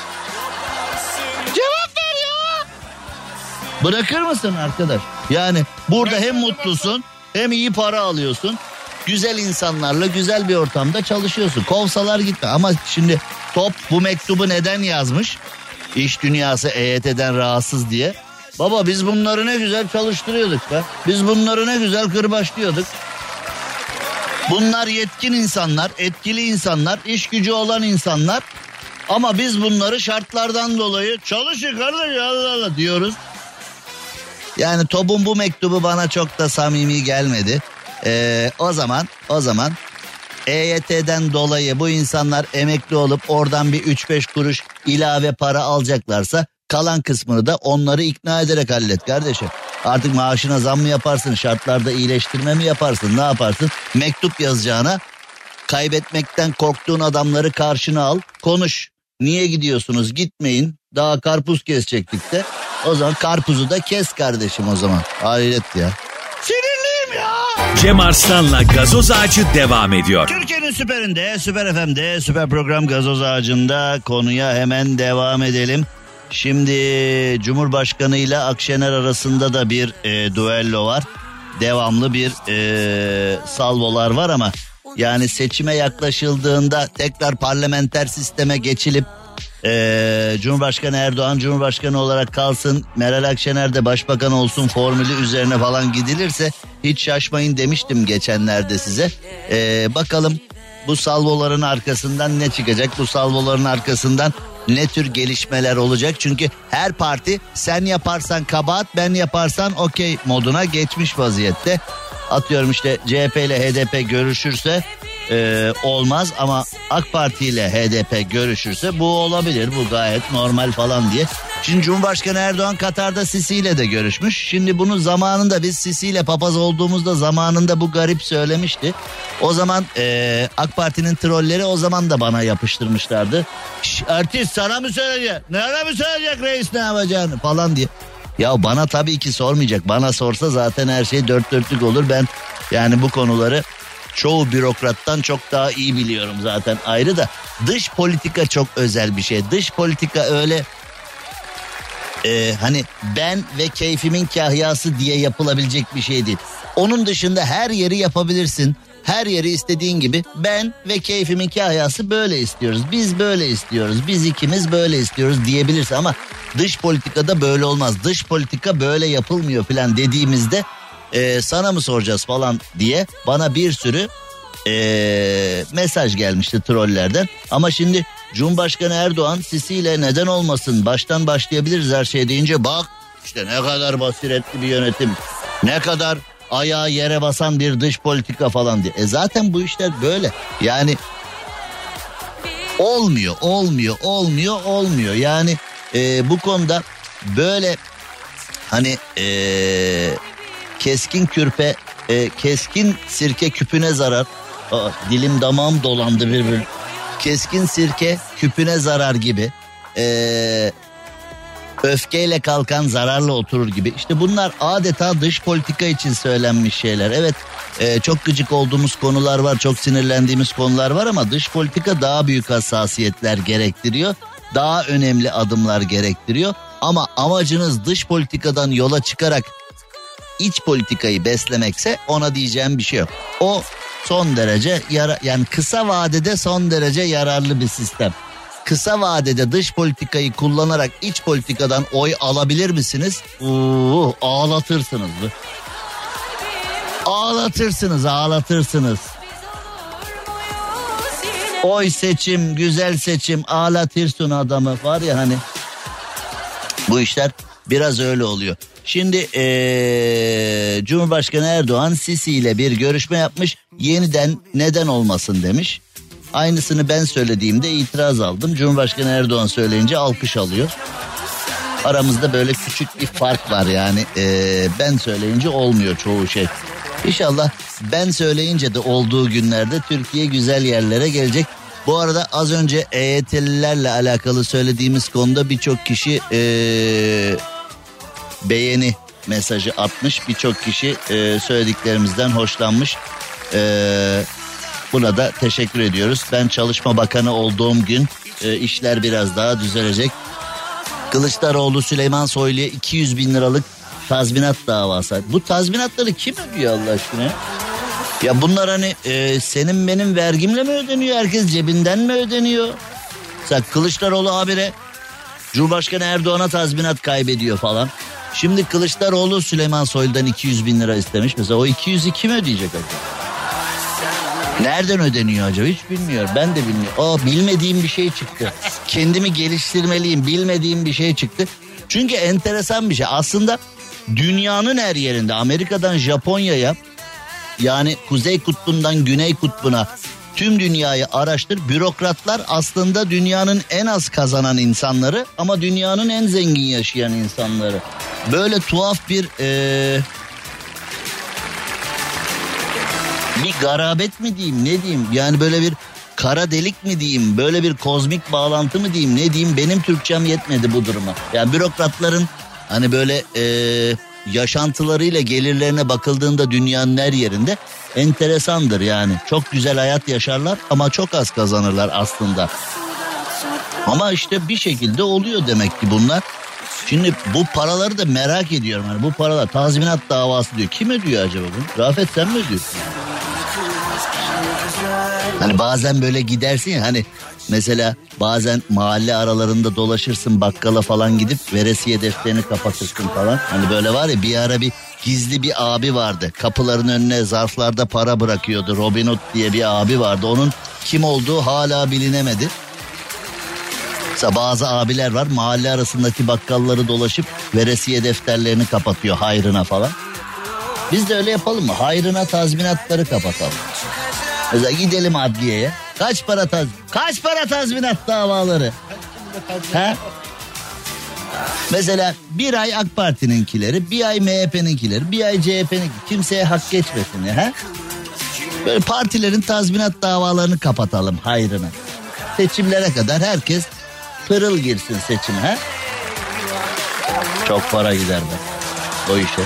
Bırakır mısın arkadaş? Yani burada hem mutlusun hem iyi para alıyorsun. Güzel insanlarla güzel bir ortamda çalışıyorsun. Kovsalar gitme ama şimdi top bu mektubu neden yazmış? İş dünyası EYT'den rahatsız diye. Baba biz bunları ne güzel çalıştırıyorduk be. Biz bunları ne güzel kırbaçlıyorduk. Bunlar yetkin insanlar, etkili insanlar, iş gücü olan insanlar. Ama biz bunları şartlardan dolayı çalışın kardeş Allah Allah diyoruz. Yani Top'un bu mektubu bana çok da samimi gelmedi. Ee, o zaman o zaman EYT'den dolayı bu insanlar emekli olup oradan bir 3-5 kuruş ilave para alacaklarsa kalan kısmını da onları ikna ederek hallet kardeşim. Artık maaşına zam mı yaparsın şartlarda iyileştirme mi yaparsın ne yaparsın mektup yazacağına kaybetmekten korktuğun adamları karşına al konuş. Niye gidiyorsunuz gitmeyin daha karpuz kesecektik de o zaman karpuzu da kes kardeşim o zaman hayret ya. Sinirliyim ya. Cem Arslan'la gazoz ağacı devam ediyor. Türkiye'nin süperinde, süper FM'de, süper program gazoz ağacında konuya hemen devam edelim. Şimdi Cumhurbaşkanı ile Akşener arasında da bir e, duello var. Devamlı bir e, salvolar var ama yani seçime yaklaşıldığında tekrar parlamenter sisteme geçilip Ee, Cumhurbaşkanı Erdoğan Cumhurbaşkanı olarak kalsın. Meral Akşener de başbakan olsun formülü üzerine falan gidilirse hiç şaşmayın demiştim geçenlerde size. Ee, bakalım bu salvoların arkasından ne çıkacak? Bu salvoların arkasından ne tür gelişmeler olacak? Çünkü her parti sen yaparsan kabahat ben yaparsan okey moduna geçmiş vaziyette. Atıyorum işte CHP ile HDP görüşürse e, olmaz ama AK Parti ile HDP görüşürse bu olabilir. Bu gayet normal falan diye. Şimdi Cumhurbaşkanı Erdoğan Katar'da Sisi ile de görüşmüş. Şimdi bunu zamanında biz Sisi ile papaz olduğumuzda zamanında bu garip söylemişti. O zaman e, AK Parti'nin trolleri o zaman da bana yapıştırmışlardı. Şş, artist sana mı söyleyecek? Nerede mi söyleyecek reis ne yapacağını falan diye. Ya bana tabii ki sormayacak. Bana sorsa zaten her şey dört dörtlük olur. Ben yani bu konuları çoğu bürokrattan çok daha iyi biliyorum zaten ayrı da. Dış politika çok özel bir şey. Dış politika öyle e, hani ben ve keyfimin kahyası diye yapılabilecek bir şey değil. Onun dışında her yeri yapabilirsin. Her yeri istediğin gibi ben ve keyfimin kahyası böyle istiyoruz. Biz böyle istiyoruz. Biz ikimiz böyle istiyoruz diyebilirsin ama dış politikada böyle olmaz. Dış politika böyle yapılmıyor falan dediğimizde e, sana mı soracağız falan diye bana bir sürü e, mesaj gelmişti trollerden. Ama şimdi Cumhurbaşkanı Erdoğan Sisi ile neden olmasın baştan başlayabiliriz her şey deyince bak işte ne kadar basiretli bir yönetim. Ne kadar ayağı yere basan bir dış politika falan diye. E zaten bu işler böyle. Yani olmuyor, olmuyor, olmuyor, olmuyor. Yani e, bu konuda böyle hani e, keskin kürpe, e, keskin sirke küpüne zarar. Aa, dilim damağım dolandı birbirine. Keskin sirke küpüne zarar gibi. E, öfkeyle kalkan zararla oturur gibi. İşte bunlar adeta dış politika için söylenmiş şeyler. Evet e, çok gıcık olduğumuz konular var, çok sinirlendiğimiz konular var ama dış politika daha büyük hassasiyetler gerektiriyor. Daha önemli adımlar gerektiriyor. Ama amacınız dış politikadan yola çıkarak iç politikayı beslemekse ona diyeceğim bir şey yok. O son derece yara yani kısa vadede son derece yararlı bir sistem. Kısa vadede dış politikayı kullanarak iç politikadan oy alabilir misiniz? Oo, ağlatırsınız. Ağlatırsınız, ağlatırsınız. Oy seçim, güzel seçim, ağlatırsın adamı var ya hani. Bu işler biraz öyle oluyor. Şimdi ee, Cumhurbaşkanı Erdoğan Sisi ile bir görüşme yapmış. Yeniden neden olmasın demiş. Aynısını ben söylediğimde itiraz aldım. Cumhurbaşkanı Erdoğan söyleyince alkış alıyor. Aramızda böyle küçük bir fark var yani. Ee, ben söyleyince olmuyor çoğu şey. İnşallah ben söyleyince de olduğu günlerde Türkiye güzel yerlere gelecek. Bu arada az önce EYT'lilerle alakalı söylediğimiz konuda birçok kişi ee, beğeni mesajı atmış. Birçok kişi e, söylediklerimizden hoşlanmış. E, buna da teşekkür ediyoruz. Ben Çalışma Bakanı olduğum gün e, işler biraz daha düzelecek. Kılıçdaroğlu Süleyman Soylu'ya 200 bin liralık tazminat davası. Bu tazminatları kim ödüyor Allah aşkına? Ya bunlar hani e, senin benim vergimle mi ödeniyor? Herkes cebinden mi ödeniyor? Mesela Kılıçdaroğlu habire Cumhurbaşkanı Erdoğan'a tazminat kaybediyor falan. Şimdi Kılıçdaroğlu Süleyman Soylu'dan 200 bin lira istemiş. Mesela o 200'ü kim ödeyecek acaba? Nereden ödeniyor acaba hiç bilmiyorum. Ben de bilmiyorum. Aa bilmediğim bir şey çıktı. Kendimi geliştirmeliyim. Bilmediğim bir şey çıktı. Çünkü enteresan bir şey. Aslında dünyanın her yerinde Amerika'dan Japonya'ya yani Kuzey Kutbu'ndan Güney Kutbu'na tüm dünyayı araştır. Bürokratlar aslında dünyanın en az kazanan insanları ama dünyanın en zengin yaşayan insanları. Böyle tuhaf bir ee, bir garabet mi diyeyim ne diyeyim yani böyle bir kara delik mi diyeyim böyle bir kozmik bağlantı mı diyeyim ne diyeyim benim Türkçem yetmedi bu duruma. Yani bürokratların hani böyle ee, yaşantılarıyla gelirlerine bakıldığında dünyanın her yerinde enteresandır yani. Çok güzel hayat yaşarlar ama çok az kazanırlar aslında. Ama işte bir şekilde oluyor demek ki bunlar. Şimdi bu paraları da merak ediyorum. Hani bu paralar tazminat davası diyor. Kim ödüyor acaba bunu? Rafet sen mi ödüyorsun? Hani bazen böyle gidersin ya hani Mesela bazen mahalle aralarında dolaşırsın bakkala falan gidip veresiye defterini kapatırsın falan. Hani böyle var ya bir ara bir gizli bir abi vardı. Kapıların önüne zarflarda para bırakıyordu. Robin Hood diye bir abi vardı. Onun kim olduğu hala bilinemedi. Mesela bazı abiler var mahalle arasındaki bakkalları dolaşıp veresiye defterlerini kapatıyor hayrına falan. Biz de öyle yapalım mı? Hayrına tazminatları kapatalım. Mesela gidelim adliyeye. Kaç para taz kaç para tazminat davaları? ha? Mesela bir ay AK Parti'ninkileri, bir ay MHP'ninkileri, bir ay CHP'nin kimseye hak geçmesin ya. Ha? Böyle partilerin tazminat davalarını kapatalım hayrına. Seçimlere kadar herkes pırıl girsin seçime. Ha? Çok para gider be o işe.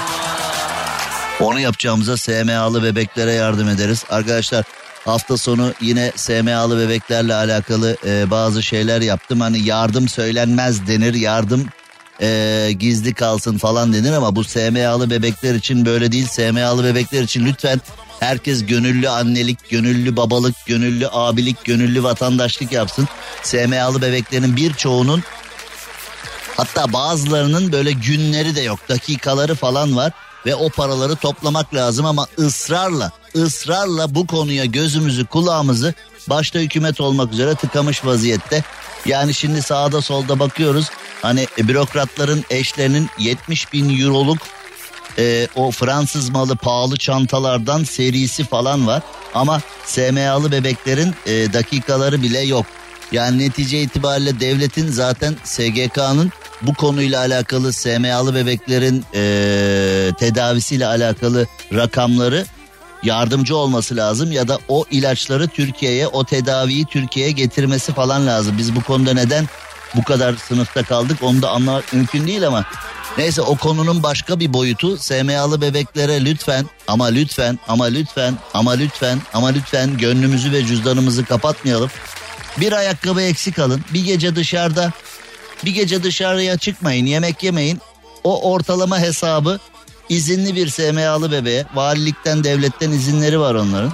Onu yapacağımıza SMA'lı bebeklere yardım ederiz. Arkadaşlar hafta sonu yine SMA'lı bebeklerle alakalı e, bazı şeyler yaptım. Hani yardım söylenmez denir, yardım e, gizli kalsın falan denir ama bu SMA'lı bebekler için böyle değil. SMA'lı bebekler için lütfen herkes gönüllü annelik, gönüllü babalık, gönüllü abilik, gönüllü vatandaşlık yapsın. SMA'lı bebeklerin birçoğunun hatta bazılarının böyle günleri de yok, dakikaları falan var ve o paraları toplamak lazım ama ısrarla ısrarla bu konuya gözümüzü kulağımızı başta hükümet olmak üzere tıkamış vaziyette. Yani şimdi sağda solda bakıyoruz hani bürokratların eşlerinin 70 bin euroluk e, o Fransız malı pahalı çantalardan serisi falan var. Ama SMA'lı bebeklerin e, dakikaları bile yok. Yani netice itibariyle devletin zaten SGK'nın bu konuyla alakalı SMA'lı bebeklerin e, tedavisiyle alakalı rakamları yardımcı olması lazım ya da o ilaçları Türkiye'ye o tedaviyi Türkiye'ye getirmesi falan lazım. Biz bu konuda neden bu kadar sınıfta kaldık onu da anlamak mümkün değil ama neyse o konunun başka bir boyutu SMA'lı bebeklere lütfen ama lütfen ama lütfen ama lütfen ama lütfen gönlümüzü ve cüzdanımızı kapatmayalım. Bir ayakkabı eksik alın bir gece dışarıda bir gece dışarıya çıkmayın yemek yemeyin o ortalama hesabı izinli bir SMA'lı bebeğe valilikten devletten izinleri var onların.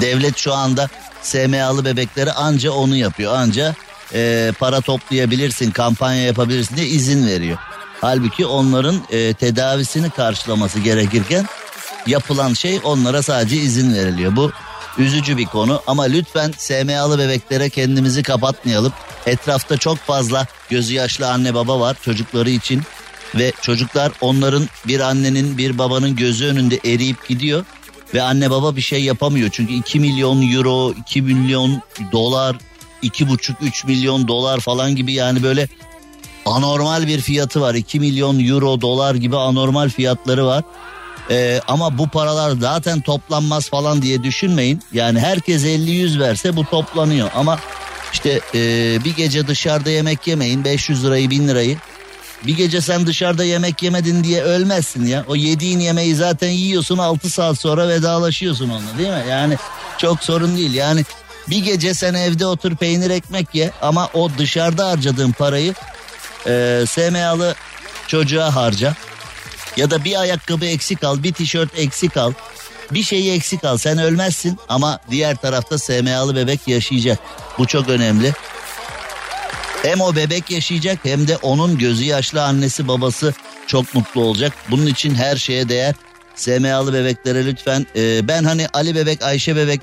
Devlet şu anda SMA'lı bebeklere anca onu yapıyor anca e, para toplayabilirsin kampanya yapabilirsin diye izin veriyor. Halbuki onların e, tedavisini karşılaması gerekirken yapılan şey onlara sadece izin veriliyor. Bu üzücü bir konu ama lütfen SMA'lı bebeklere kendimizi kapatmayalım. Etrafta çok fazla gözü yaşlı anne baba var çocukları için ve çocuklar onların bir annenin bir babanın gözü önünde eriyip gidiyor ve anne baba bir şey yapamıyor. Çünkü 2 milyon euro, 2 milyon dolar, 2,5-3 milyon dolar falan gibi yani böyle anormal bir fiyatı var. 2 milyon euro, dolar gibi anormal fiyatları var. Ee, ama bu paralar zaten toplanmaz falan diye düşünmeyin. Yani herkes 50-100 verse bu toplanıyor ama işte e, bir gece dışarıda yemek yemeyin 500 lirayı 1000 lirayı bir gece sen dışarıda yemek yemedin diye ölmezsin ya. O yediğin yemeği zaten yiyorsun 6 saat sonra vedalaşıyorsun onunla değil mi? Yani çok sorun değil. Yani bir gece sen evde otur peynir ekmek ye ama o dışarıda harcadığın parayı e, SMA'lı çocuğa harca. Ya da bir ayakkabı eksik al, bir tişört eksik al. Bir şeyi eksik al sen ölmezsin ama diğer tarafta SMA'lı bebek yaşayacak. Bu çok önemli. Hem o bebek yaşayacak hem de onun gözü yaşlı annesi babası çok mutlu olacak. Bunun için her şeye değer. SMA'lı bebeklere lütfen e, ben hani Ali bebek Ayşe bebek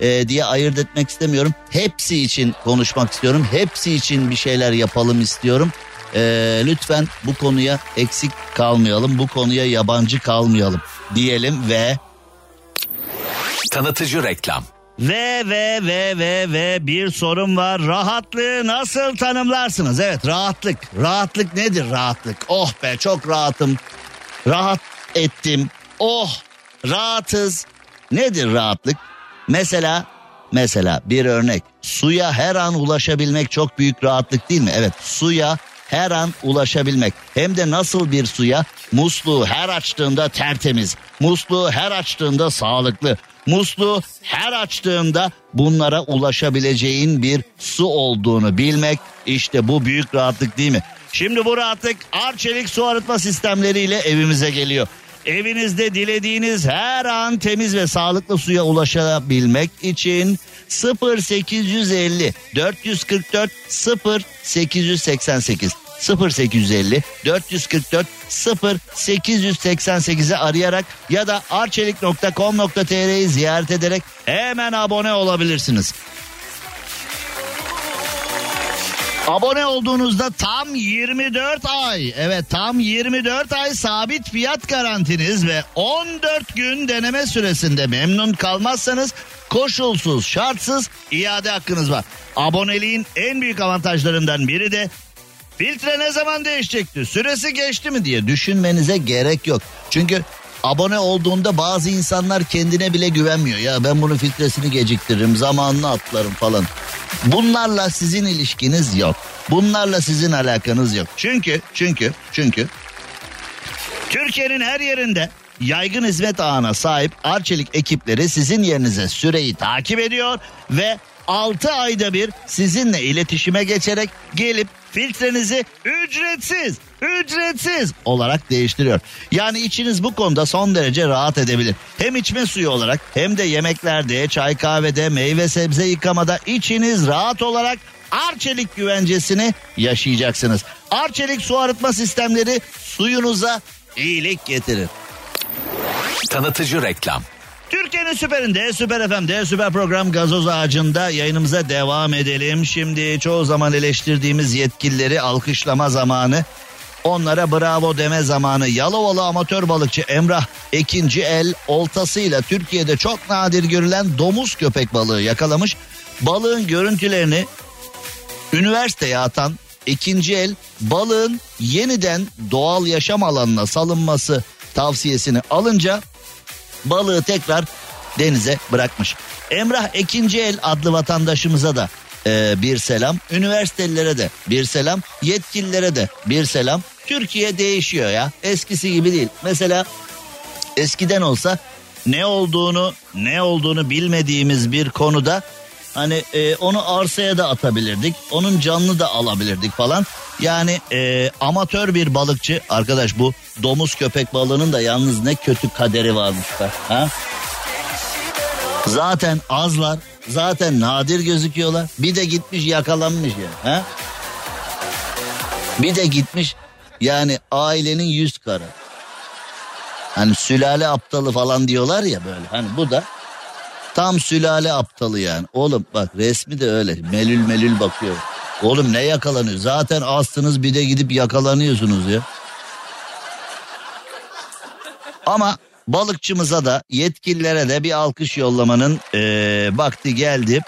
e, diye ayırt etmek istemiyorum. Hepsi için konuşmak istiyorum. Hepsi için bir şeyler yapalım istiyorum. E, lütfen bu konuya eksik kalmayalım. Bu konuya yabancı kalmayalım diyelim ve Tanıtıcı reklam. Ve ve ve ve ve bir sorum var. Rahatlığı nasıl tanımlarsınız? Evet rahatlık. Rahatlık nedir rahatlık? Oh be çok rahatım. Rahat ettim. Oh rahatız. Nedir rahatlık? Mesela mesela bir örnek. Suya her an ulaşabilmek çok büyük rahatlık değil mi? Evet suya her an ulaşabilmek. Hem de nasıl bir suya? Musluğu her açtığında tertemiz. Musluğu her açtığında sağlıklı. Musluğu her açtığında bunlara ulaşabileceğin bir su olduğunu bilmek işte bu büyük rahatlık değil mi? Şimdi bu rahatlık Arçelik su arıtma sistemleriyle evimize geliyor. evinizde dilediğiniz her an temiz ve sağlıklı suya ulaşabilmek için 0850 444 0888 0850 444 0888'e arayarak ya da arçelik.com.tr'yi ziyaret ederek hemen abone olabilirsiniz. Abone olduğunuzda tam 24 ay evet tam 24 ay sabit fiyat garantiniz ve 14 gün deneme süresinde memnun kalmazsanız koşulsuz şartsız iade hakkınız var. Aboneliğin en büyük avantajlarından biri de filtre ne zaman değişecekti süresi geçti mi diye düşünmenize gerek yok. Çünkü abone olduğunda bazı insanlar kendine bile güvenmiyor. Ya ben bunun filtresini geciktiririm zamanını atlarım falan. Bunlarla sizin ilişkiniz yok. Bunlarla sizin alakanız yok. Çünkü çünkü çünkü Türkiye'nin her yerinde yaygın hizmet ağına sahip Arçelik ekipleri sizin yerinize süreyi takip ediyor ve 6 ayda bir sizinle iletişime geçerek gelip filtrenizi ücretsiz, ücretsiz olarak değiştiriyor. Yani içiniz bu konuda son derece rahat edebilir. Hem içme suyu olarak hem de yemeklerde, çay kahvede, meyve sebze yıkamada içiniz rahat olarak Arçelik güvencesini yaşayacaksınız. Arçelik su arıtma sistemleri suyunuza iyilik getirir. Tanıtıcı reklam. Türkiye'nin süperinde, süper FM'de, süper program gazoz ağacında yayınımıza devam edelim. Şimdi çoğu zaman eleştirdiğimiz yetkilileri alkışlama zamanı. Onlara bravo deme zamanı. Yalovalı amatör balıkçı Emrah ikinci el oltasıyla Türkiye'de çok nadir görülen domuz köpek balığı yakalamış. Balığın görüntülerini üniversiteye atan ikinci el balığın yeniden doğal yaşam alanına salınması tavsiyesini alınca balığı tekrar denize bırakmış. Emrah ikinci el adlı vatandaşımıza da e, bir selam. Üniversitelilere de bir selam. Yetkililere de bir selam. Türkiye değişiyor ya. Eskisi gibi değil. Mesela eskiden olsa ne olduğunu ne olduğunu bilmediğimiz bir konuda hani e, onu arsaya da atabilirdik. Onun canlı da alabilirdik falan. Yani e, amatör bir balıkçı arkadaş bu domuz köpek balığının da yalnız ne kötü kaderi varmış be. Ha? Zaten azlar, zaten nadir gözüküyorlar. Bir de gitmiş yakalanmış ya. Ha? Bir de gitmiş yani ailenin yüz karı. Hani sülale aptalı falan diyorlar ya böyle. Hani bu da tam sülale aptalı yani. Oğlum bak resmi de öyle melül melül bakıyor. Oğlum ne yakalanıyor? Zaten astınız bir de gidip yakalanıyorsunuz ya. Ama balıkçımıza da yetkililere de bir alkış yollamanın ee, vakti geldi.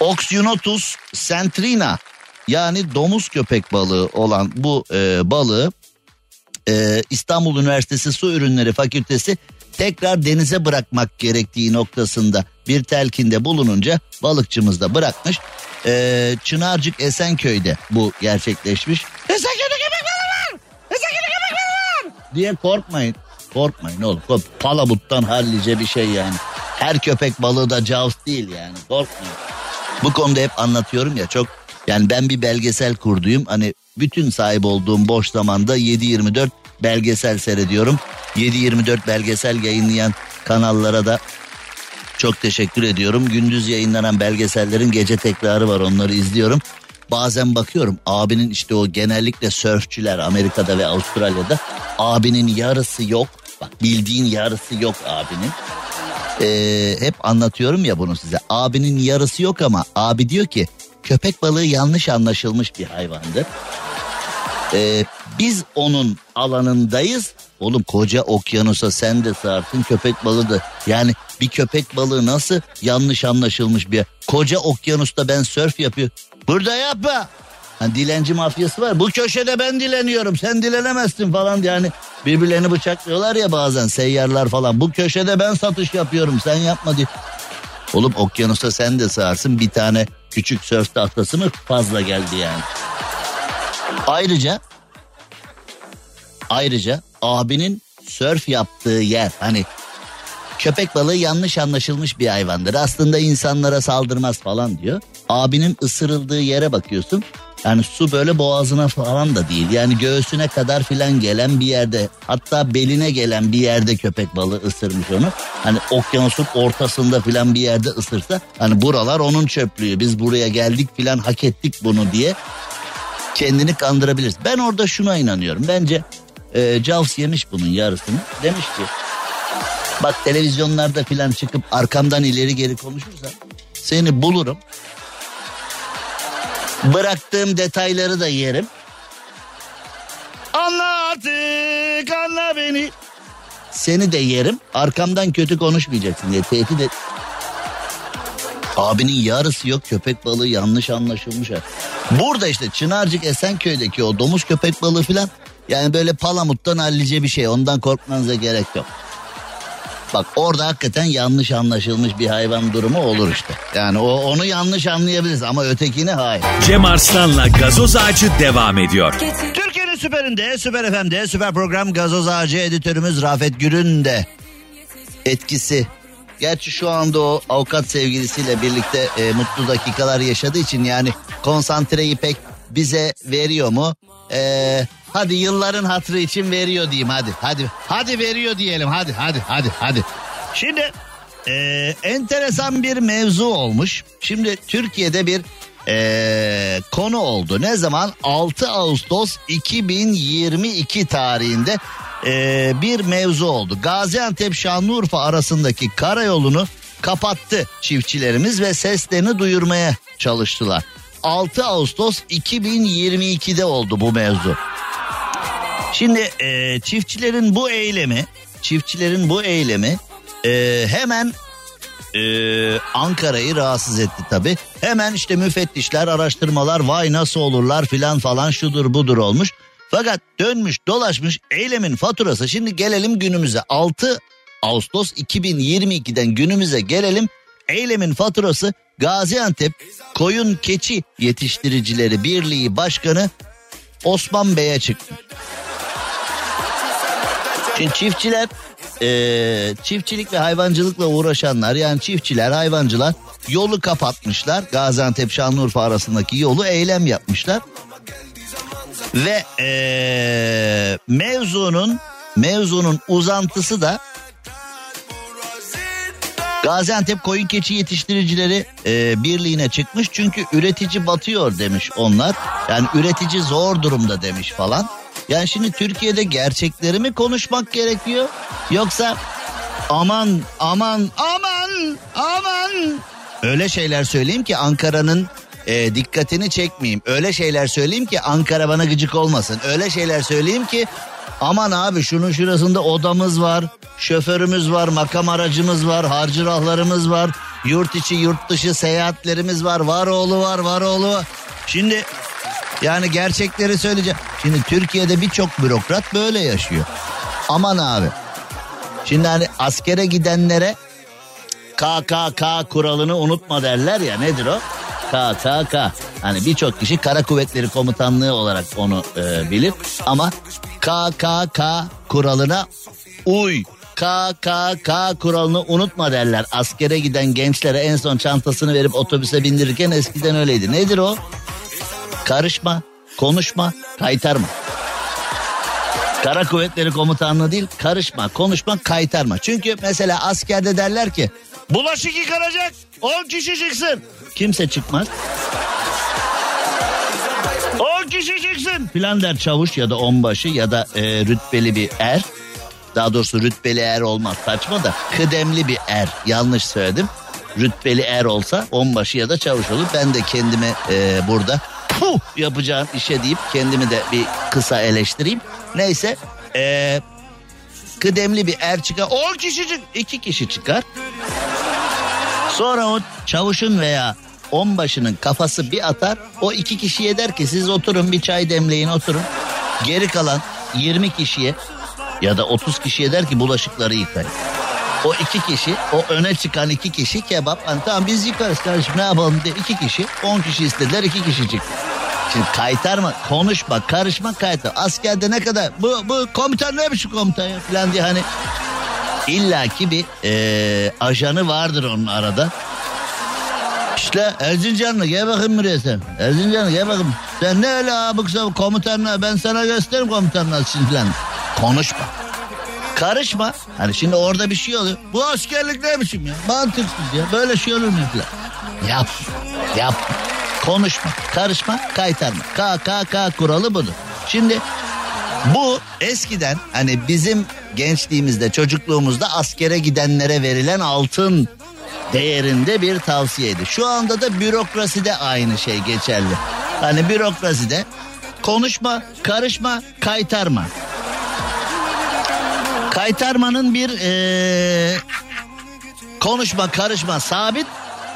Oxynotus centrina yani domuz köpek balığı olan bu e, balığı e, İstanbul Üniversitesi Su Ürünleri Fakültesi tekrar denize bırakmak gerektiği noktasında bir telkinde bulununca balıkçımız da bırakmış. E, Çınarcık Esenköy'de bu gerçekleşmiş. Esenköy'de köpek balığı var! Esenköy'de köpek balığı var! Diye korkmayın. Korkmayın oğlum. Palamuttan hallice bir şey yani. Her köpek balığı da caus değil yani. Korkmayın. Bu konuda hep anlatıyorum ya çok yani ben bir belgesel kurduyum. Hani bütün sahip olduğum boş zamanda 7-24 belgesel seyrediyorum. 7-24 belgesel yayınlayan kanallara da çok teşekkür ediyorum. Gündüz yayınlanan belgesellerin gece tekrarı var onları izliyorum. Bazen bakıyorum abinin işte o genellikle sörfçüler Amerika'da ve Avustralya'da abinin yarısı yok. Bak bildiğin yarısı yok abinin. Ee, hep anlatıyorum ya bunu size. Abinin yarısı yok ama abi diyor ki köpek balığı yanlış anlaşılmış bir hayvandır. Ee, biz onun alanındayız. Oğlum koca okyanusa sen de sığarsın köpek balığı da. Yani bir köpek balığı nasıl yanlış anlaşılmış bir koca okyanusta ben sörf yapıyor. Burada yapma. Hani dilenci mafyası var. Bu köşede ben dileniyorum. Sen dilenemezsin falan. Yani birbirlerini bıçaklıyorlar ya bazen seyyarlar falan. Bu köşede ben satış yapıyorum. Sen yapma diye. Oğlum okyanusa sen de sığarsın. Bir tane küçük sörf tahtası mı fazla geldi yani. Ayrıca ayrıca abinin sörf yaptığı yer hani köpek balığı yanlış anlaşılmış bir hayvandır. Aslında insanlara saldırmaz falan diyor. Abinin ısırıldığı yere bakıyorsun. Yani su böyle boğazına falan da değil. Yani göğsüne kadar filan gelen bir yerde hatta beline gelen bir yerde köpek balığı ısırmış onu. Hani okyanusun ortasında filan bir yerde ısırsa hani buralar onun çöplüğü. Biz buraya geldik filan hak ettik bunu diye kendini kandırabiliriz. Ben orada şuna inanıyorum. Bence e, Jaws yemiş bunun yarısını. Demiş ki bak televizyonlarda filan çıkıp arkamdan ileri geri konuşursan seni bulurum. Bıraktığım detayları da yerim. Anla artık anla beni. Seni de yerim. Arkamdan kötü konuşmayacaksın diye tehdit et. Abinin yarısı yok köpek balığı yanlış anlaşılmış. Burada işte Çınarcık Esenköy'deki o domuz köpek balığı filan yani böyle palamuttan hallice bir şey ondan korkmanıza gerek yok. Bak orada hakikaten yanlış anlaşılmış bir hayvan durumu olur işte. Yani o onu yanlış anlayabiliriz ama ötekini hayır. Cem Arslan'la gazoz ağacı devam ediyor. Türkiye'nin süperinde, süper FM'de, süper program gazoz ağacı editörümüz Rafet Gür'ün de etkisi. Gerçi şu anda o avukat sevgilisiyle birlikte e, mutlu dakikalar yaşadığı için yani konsantreyi pek bize veriyor mu? E, hadi yılların hatırı için veriyor diyeyim hadi. Hadi hadi veriyor diyelim hadi hadi hadi hadi. Şimdi e, enteresan bir mevzu olmuş. Şimdi Türkiye'de bir e, konu oldu. Ne zaman? 6 Ağustos 2022 tarihinde e, bir mevzu oldu. Gaziantep Şanlıurfa arasındaki karayolunu kapattı çiftçilerimiz ve seslerini duyurmaya çalıştılar. 6 Ağustos 2022'de oldu bu mevzu. Şimdi e, çiftçilerin bu eylemi, çiftçilerin bu eylemi e, hemen e, Ankara'yı rahatsız etti tabi. Hemen işte müfettişler, araştırmalar, vay nasıl olurlar filan falan şudur budur olmuş. Fakat dönmüş dolaşmış eylemin faturası şimdi gelelim günümüze 6 Ağustos 2022'den günümüze gelelim. Eylemin faturası Gaziantep Koyun Keçi Yetiştiricileri Birliği Başkanı Osman Bey'e çıktı. Şimdi çiftçiler e, çiftçilik ve hayvancılıkla uğraşanlar yani çiftçiler hayvancılar yolu kapatmışlar. Gaziantep Şanlıurfa arasındaki yolu eylem yapmışlar. Ve e, mevzunun mevzunun uzantısı da Gaziantep Koyun Keçi Yetiştiricileri e, Birliği'ne çıkmış çünkü üretici batıyor demiş onlar. Yani üretici zor durumda demiş falan. Yani şimdi Türkiye'de gerçekleri mi konuşmak gerekiyor yoksa aman aman aman aman öyle şeyler söyleyeyim ki Ankara'nın e, dikkatini çekmeyeyim. Öyle şeyler söyleyeyim ki Ankara bana gıcık olmasın. Öyle şeyler söyleyeyim ki aman abi şunun şurasında odamız var, şoförümüz var, makam aracımız var, harcırahlarımız var, yurt içi yurt dışı seyahatlerimiz var, var oğlu var, var oğlu. Şimdi yani gerçekleri söyleyeceğim. Şimdi Türkiye'de birçok bürokrat böyle yaşıyor. Aman abi. Şimdi hani askere gidenlere KKK kuralını unutma derler ya nedir o? KKK. Hani birçok kişi Kara Kuvvetleri Komutanlığı olarak onu e, bilir. Ama KKK kuralına uy. KKK kuralını unutma derler. Askere giden gençlere en son çantasını verip otobüse bindirirken eskiden öyleydi. Nedir o? Karışma, konuşma, kaytarma. Kara Kuvvetleri Komutanlığı değil karışma, konuşma, kaytarma. Çünkü mesela askerde derler ki bulaşık yıkanacak 10 kişi çıksın. Kimse çıkmaz. 10 kişi çıksın filan der çavuş ya da onbaşı ya da e, rütbeli bir er. Daha doğrusu rütbeli er olmaz saçma da kıdemli bir er yanlış söyledim. Rütbeli er olsa onbaşı ya da çavuş olur. Ben de kendime e, burada puh yapacağım işe deyip kendimi de bir kısa eleştireyim. Neyse e, kıdemli bir er çıkar 10 kişi çık 2 kişi çıkar. Sonra o çavuşun veya onbaşının kafası bir atar. O iki kişiye der ki siz oturun bir çay demleyin oturun. Geri kalan 20 kişiye ya da 30 kişiye der ki bulaşıkları yıkayın. O iki kişi, o öne çıkan iki kişi kebap. Hani tamam biz yıkarız kardeşim ne yapalım diye iki kişi, 10 kişi istediler iki kişi çıktı. Şimdi kaytarma, konuşma, karışma, kaytar. Askerde ne kadar bu bu komutan ne biçim komutan ya falan diye hani illaki bir e, ajanı vardır onun arada. İşte Erzincanlı gel bakayım buraya sen. Erzincanlı gel bakayım. Sen ne öyle abuk komutanla ben sana gösteririm komutanla falan. Konuşma. Karışma. Hani şimdi orada bir şey oluyor. Bu askerlik ne biçim ya? Mantıksız ya. Böyle şey olur mu falan. Yap. Yap. Konuşma. Karışma. Kaytarma. KKK kuralı budur. Şimdi bu eskiden hani bizim gençliğimizde çocukluğumuzda askere gidenlere verilen altın değerinde bir tavsiyeydi. Şu anda da bürokraside aynı şey geçerli. Hani bürokraside konuşma, karışma, kaytarma. Kaytarmanın bir ee, konuşma, karışma sabit.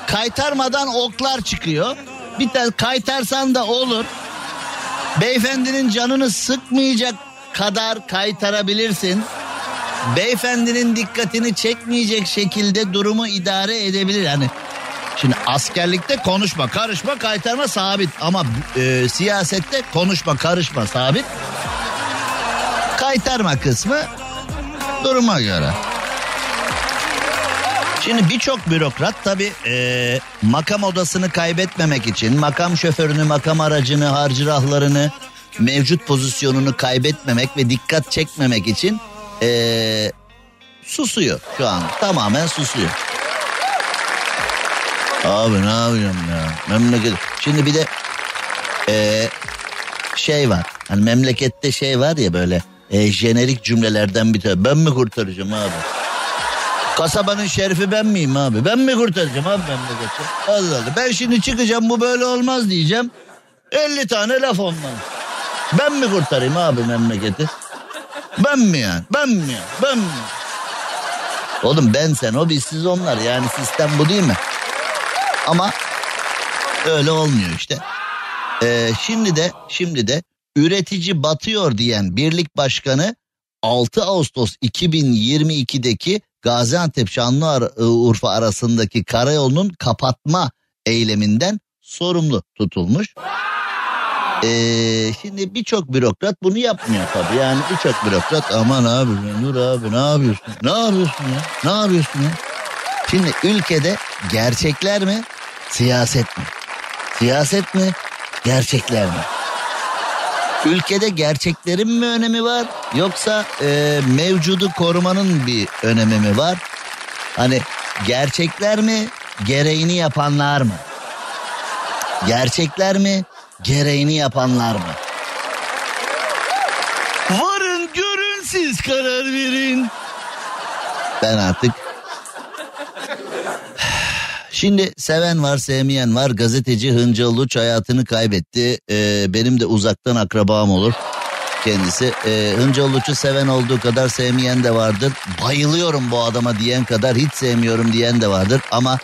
Kaytarmadan oklar çıkıyor. Bir tane kaytarsan da olur. Beyefendinin canını sıkmayacak kadar kaytarabilirsin. Beyefendinin dikkatini çekmeyecek şekilde durumu idare edebilir. Yani şimdi askerlikte konuşma, karışma, kaytarma sabit ama e, siyasette konuşma, karışma sabit. Kaytarma kısmı duruma göre. Şimdi birçok bürokrat tabi e, makam odasını kaybetmemek için makam şoförünü, makam aracını, harcırahlarını, mevcut pozisyonunu kaybetmemek ve dikkat çekmemek için e, susuyor şu an. Tamamen susuyor. Abi ne yapıyorum ya? Memleket. Şimdi bir de e, şey var. Hani memlekette şey var ya böyle e, jenerik cümlelerden bir tane. Ben mi kurtaracağım abi? Kasabanın şerifi ben miyim abi? Ben mi kurtaracağım abi memleketi? Allah Allah. Ben şimdi çıkacağım bu böyle olmaz diyeceğim. 50 tane laf ondan. Ben mi kurtarayım abi memleketi? Ben mi yani? Ben mi yani? Ben mi? Oğlum ben sen o biz siz onlar yani sistem bu değil mi? Ama öyle olmuyor işte. Ee, şimdi de şimdi de üretici batıyor diyen birlik başkanı 6 Ağustos 2022'deki Gaziantep Şanlıurfa arasındaki karayolunun kapatma eyleminden sorumlu tutulmuş. Ee, şimdi birçok bürokrat bunu yapmıyor tabii. Yani birçok bürokrat aman abi dur abi ne yapıyorsun? Ne yapıyorsun ya? Ne yapıyorsun ya? Şimdi ülkede gerçekler mi? Siyaset mi? Siyaset mi? Gerçekler mi? Ülkede gerçeklerin mi önemi var yoksa e, mevcudu korumanın bir önemi mi var? Hani gerçekler mi gereğini yapanlar mı? Gerçekler mi gereğini yapanlar mı? Varın görün siz karar verin. Ben artık Şimdi seven var sevmeyen var gazeteci Hıncal Uluç hayatını kaybetti. Ee, benim de uzaktan akrabam olur kendisi. Ee, Hıncal Uluç'u seven olduğu kadar sevmeyen de vardır. Bayılıyorum bu adama diyen kadar hiç sevmiyorum diyen de vardır. Ama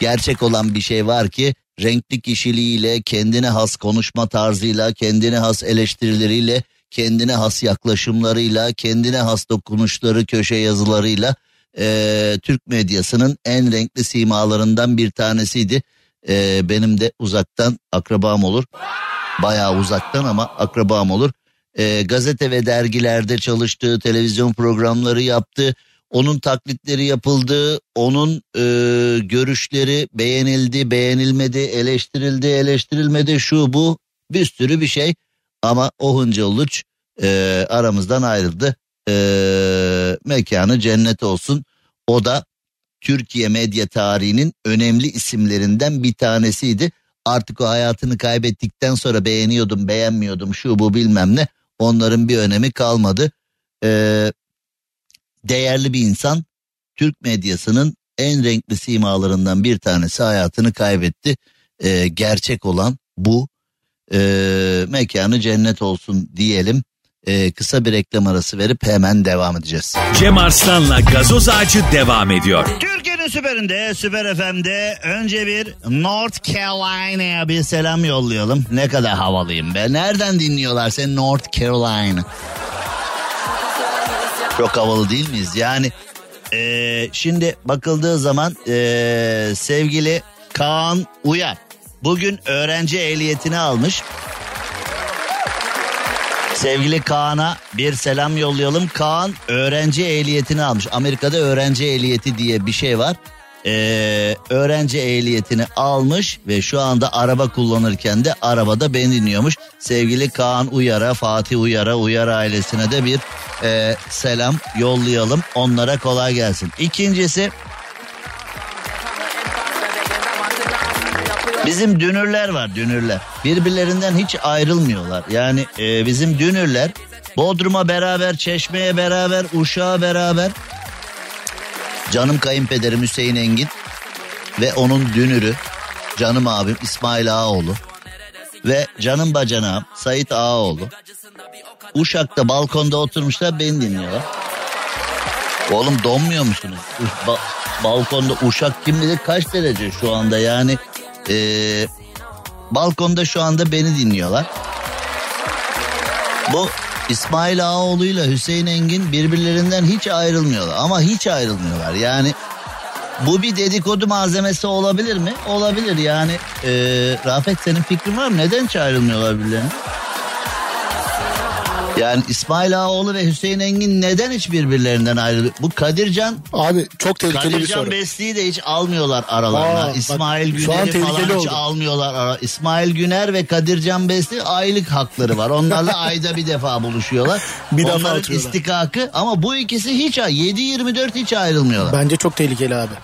gerçek olan bir şey var ki renkli kişiliğiyle, kendine has konuşma tarzıyla, kendine has eleştirileriyle, kendine has yaklaşımlarıyla, kendine has dokunuşları, köşe yazılarıyla e, Türk medyasının en renkli simalarından bir tanesiydi. E, benim de uzaktan akrabam olur. Bayağı uzaktan ama akrabam olur. E, gazete ve dergilerde çalıştığı televizyon programları yaptı. Onun taklitleri yapıldı, onun e, görüşleri beğenildi, beğenilmedi, eleştirildi, eleştirilmedi, şu bu bir sürü bir şey. Ama o Hınca Uluç e, aramızdan ayrıldı e, mekanı cennet olsun. O da Türkiye medya tarihinin önemli isimlerinden bir tanesiydi. Artık o hayatını kaybettikten sonra beğeniyordum, beğenmiyordum, şu bu bilmem ne. Onların bir önemi kalmadı. Ee, değerli bir insan Türk medyasının en renkli simalarından bir tanesi hayatını kaybetti. Ee, gerçek olan bu. Ee, mekanı cennet olsun diyelim e, kısa bir reklam arası verip hemen devam edeceğiz. Cem Arslan'la gazoz ağacı devam ediyor. Türkiye'nin süperinde, süper FM'de önce bir North Carolina'ya bir selam yollayalım. Ne kadar havalıyım be. Nereden dinliyorlar seni North Carolina? Çok havalı değil miyiz? Yani e, şimdi bakıldığı zaman e, sevgili Kaan Uyar bugün öğrenci ehliyetini almış. Sevgili Kaan'a bir selam yollayalım. Kaan öğrenci ehliyetini almış. Amerika'da öğrenci ehliyeti diye bir şey var. e, öğrenci ehliyetini almış ve şu anda araba kullanırken de arabada beni dinliyormuş. Sevgili Kaan Uyar'a, Fatih Uyar'a, Uyar ailesine de bir e, selam yollayalım. Onlara kolay gelsin. İkincisi Bizim dünürler var dünürler. Birbirlerinden hiç ayrılmıyorlar. Yani e, bizim dünürler Bodrum'a beraber, Çeşme'ye beraber, Uşak'a beraber. Canım kayınpederim Hüseyin Engin ve onun dünürü canım abim İsmail Ağaoğlu ve canım bacanağım Sait Ağaoğlu. Uşak'ta balkonda oturmuşlar beni dinliyorlar. Oğlum donmuyor musunuz? Ba- balkonda Uşak kim bilir kaç derece şu anda yani e, balkonda şu anda beni dinliyorlar. Bu İsmail Ağaoğlu ile Hüseyin Engin birbirlerinden hiç ayrılmıyorlar ama hiç ayrılmıyorlar. Yani bu bir dedikodu malzemesi olabilir mi? Olabilir yani. E, Rafet senin fikrin var mı? Neden hiç ayrılmıyorlar birbirlerine? Yani İsmail Ağaoğlu ve Hüseyin Engin neden hiç birbirlerinden ayrılıyor? Bu Kadircan Abi çok tehlikeli bir Kadircan soru. Besli'yi de hiç almıyorlar aralarına. Aa, bak, İsmail şu an Güner'i falan tehlikeli hiç oldu. almıyorlar. Ara. İsmail Güner ve Kadircan Besli aylık hakları var. Onlarla ayda bir defa buluşuyorlar. Bir defa Onların atıyorlar. istikakı ama bu ikisi hiç 7-24 hiç ayrılmıyorlar. Bence çok tehlikeli abi.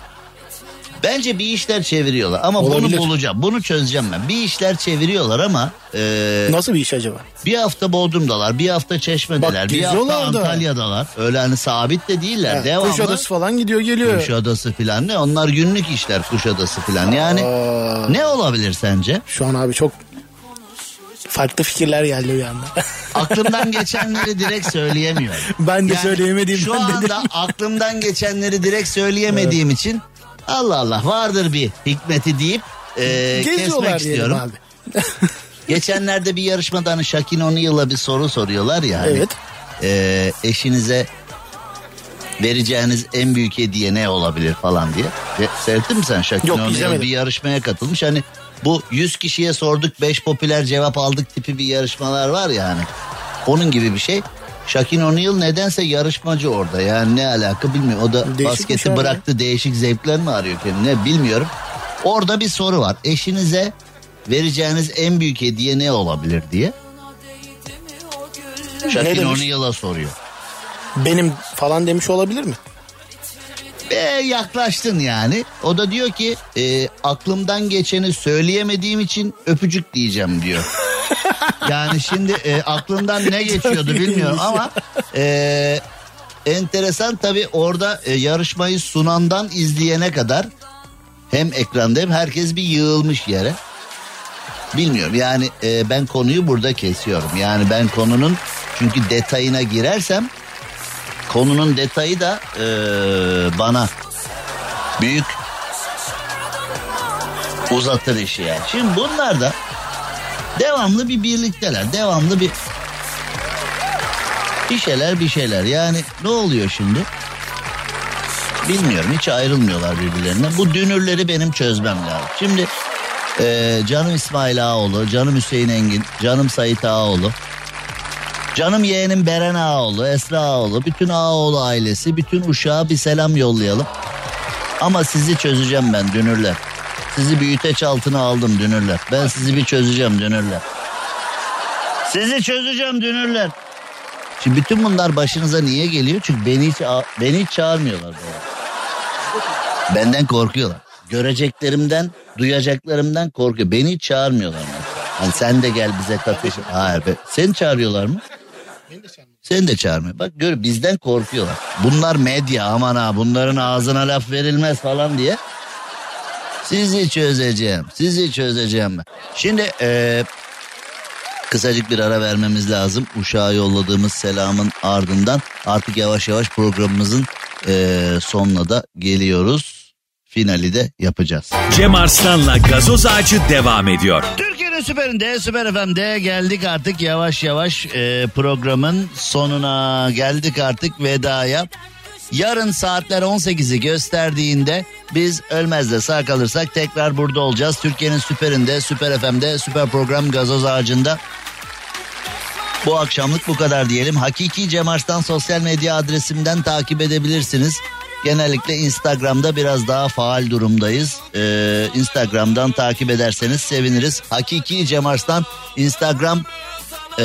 Bence bir işler çeviriyorlar ama Olabilir. bunu bulacağım. Bunu çözeceğim ben. Bir işler çeviriyorlar ama e, Nasıl bir iş acaba? bir hafta Bodrum'dalar, bir hafta Çeşme'deler, Bak, bir hafta da. Antalya'dalar. Öyle hani sabit de değiller. Ha, Devamlı. Kuşadası falan gidiyor geliyor. Kuşadası filan ne? Onlar günlük işler Kuşadası filan. Yani Aa, ne olabilir sence? şu an abi çok farklı fikirler geldi bir anda. Aklımdan geçenleri direkt söyleyemiyorum. Ben de söyleyemediğimden Şu dedim. anda aklımdan geçenleri direkt söyleyemediğim için Allah Allah vardır bir hikmeti deyip e, kesmek Geziyorlar istiyorum. abi. Geçenlerde bir yarışmada hani Şakin O'Neal'a bir soru soruyorlar ya. hani, Evet. e, eşinize vereceğiniz en büyük hediye ne olabilir falan diye. E, seyrettin mi sen Şakin O'Neal bir yarışmaya katılmış. Hani bu 100 kişiye sorduk 5 popüler cevap aldık tipi bir yarışmalar var ya hani. Onun gibi bir şey. Şakin O'Neal nedense yarışmacı orada. Yani ne alaka bilmiyorum. O da Değişikmiş basketi bıraktı değişik zevkler mi arıyor kendine bilmiyorum. Orada bir soru var. Eşinize vereceğiniz en büyük hediye ne olabilir diye. Şakin? O'Neal'a soruyor. Benim falan demiş olabilir mi? Ve yaklaştın yani. O da diyor ki e, aklımdan geçeni söyleyemediğim için öpücük diyeceğim diyor. Yani şimdi e, aklından ne geçiyordu bilmiyorum ama e, enteresan tabii orada e, yarışmayı sunandan izleyene kadar hem ekranda hem herkes bir yığılmış yere. Bilmiyorum yani e, ben konuyu burada kesiyorum. Yani ben konunun çünkü detayına girersem konunun detayı da e, bana büyük uzatır işi yani. Şimdi bunlar da devamlı bir birlikteler. Devamlı bir bir şeyler bir şeyler. Yani ne oluyor şimdi? Bilmiyorum hiç ayrılmıyorlar birbirlerine. Bu dünürleri benim çözmem lazım. Şimdi e, canım İsmail Ağaoğlu, canım Hüseyin Engin, canım Sait Ağaoğlu. Canım yeğenim Beren Ağaoğlu, Esra Ağaoğlu, bütün Ağaoğlu ailesi, bütün uşağa bir selam yollayalım. Ama sizi çözeceğim ben dünürler. Sizi büyüteç altına aldım dünürler. Ben sizi bir çözeceğim dünürler. Sizi çözeceğim dünürler. Şimdi bütün bunlar başınıza niye geliyor? Çünkü beni hiç beni hiç çağırmıyorlar böyle. Benden korkuyorlar. Göreceklerimden, duyacaklarımdan korkuyor. Beni hiç çağırmıyorlar. Hani sen de gel bize katıl. Hayır be. Seni çağırıyorlar mı? Seni de çağırmıyor. Bak gör bizden korkuyorlar. Bunlar medya aman ha bunların ağzına laf verilmez falan diye. Sizi çözeceğim. Sizi çözeceğim. Şimdi eee kısacık bir ara vermemiz lazım. Uşağa yolladığımız selamın ardından artık yavaş yavaş programımızın eee sonuna da geliyoruz. Finali de yapacağız. Cem Arslan'la gazoz ağacı devam ediyor. Türkiye'nin süperinde, süper FM'de geldik artık yavaş yavaş e, programın sonuna geldik artık vedaya. Yarın saatler 18'i gösterdiğinde biz ölmez de sağ kalırsak tekrar burada olacağız. Türkiye'nin süperinde, süper FM'de, süper program gazoz ağacında. Bu akşamlık bu kadar diyelim. Hakiki Cem Arslan sosyal medya adresimden takip edebilirsiniz. Genellikle Instagram'da biraz daha faal durumdayız. Ee, Instagram'dan takip ederseniz seviniriz. Hakiki Cem Arslan Instagram e,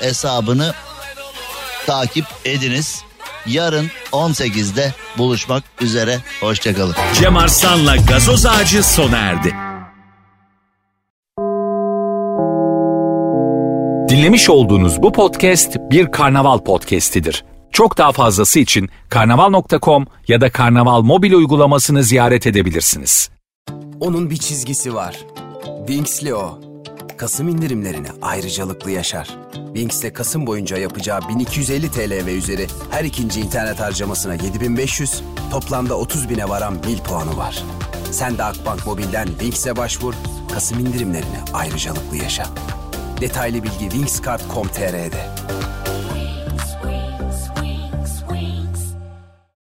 hesabını takip ediniz. Yarın 18'de buluşmak üzere. Hoşçakalın. Cem Arslan'la gazoz ağacı sona erdi. Dinlemiş olduğunuz bu podcast bir karnaval podcastidir. Çok daha fazlası için karnaval.com ya da karnaval mobil uygulamasını ziyaret edebilirsiniz. Onun bir çizgisi var. Winx'li o. Kasım indirimlerini ayrıcalıklı yaşar. Winx'te Kasım boyunca yapacağı 1250 TL ve üzeri her ikinci internet harcamasına 7500, toplamda 30 bine varan mil puanı var. Sen de Akbank Mobil'den Winx'e başvur, Kasım indirimlerini ayrıcalıklı yaşa. Detaylı bilgi winxcard.com.tr'de.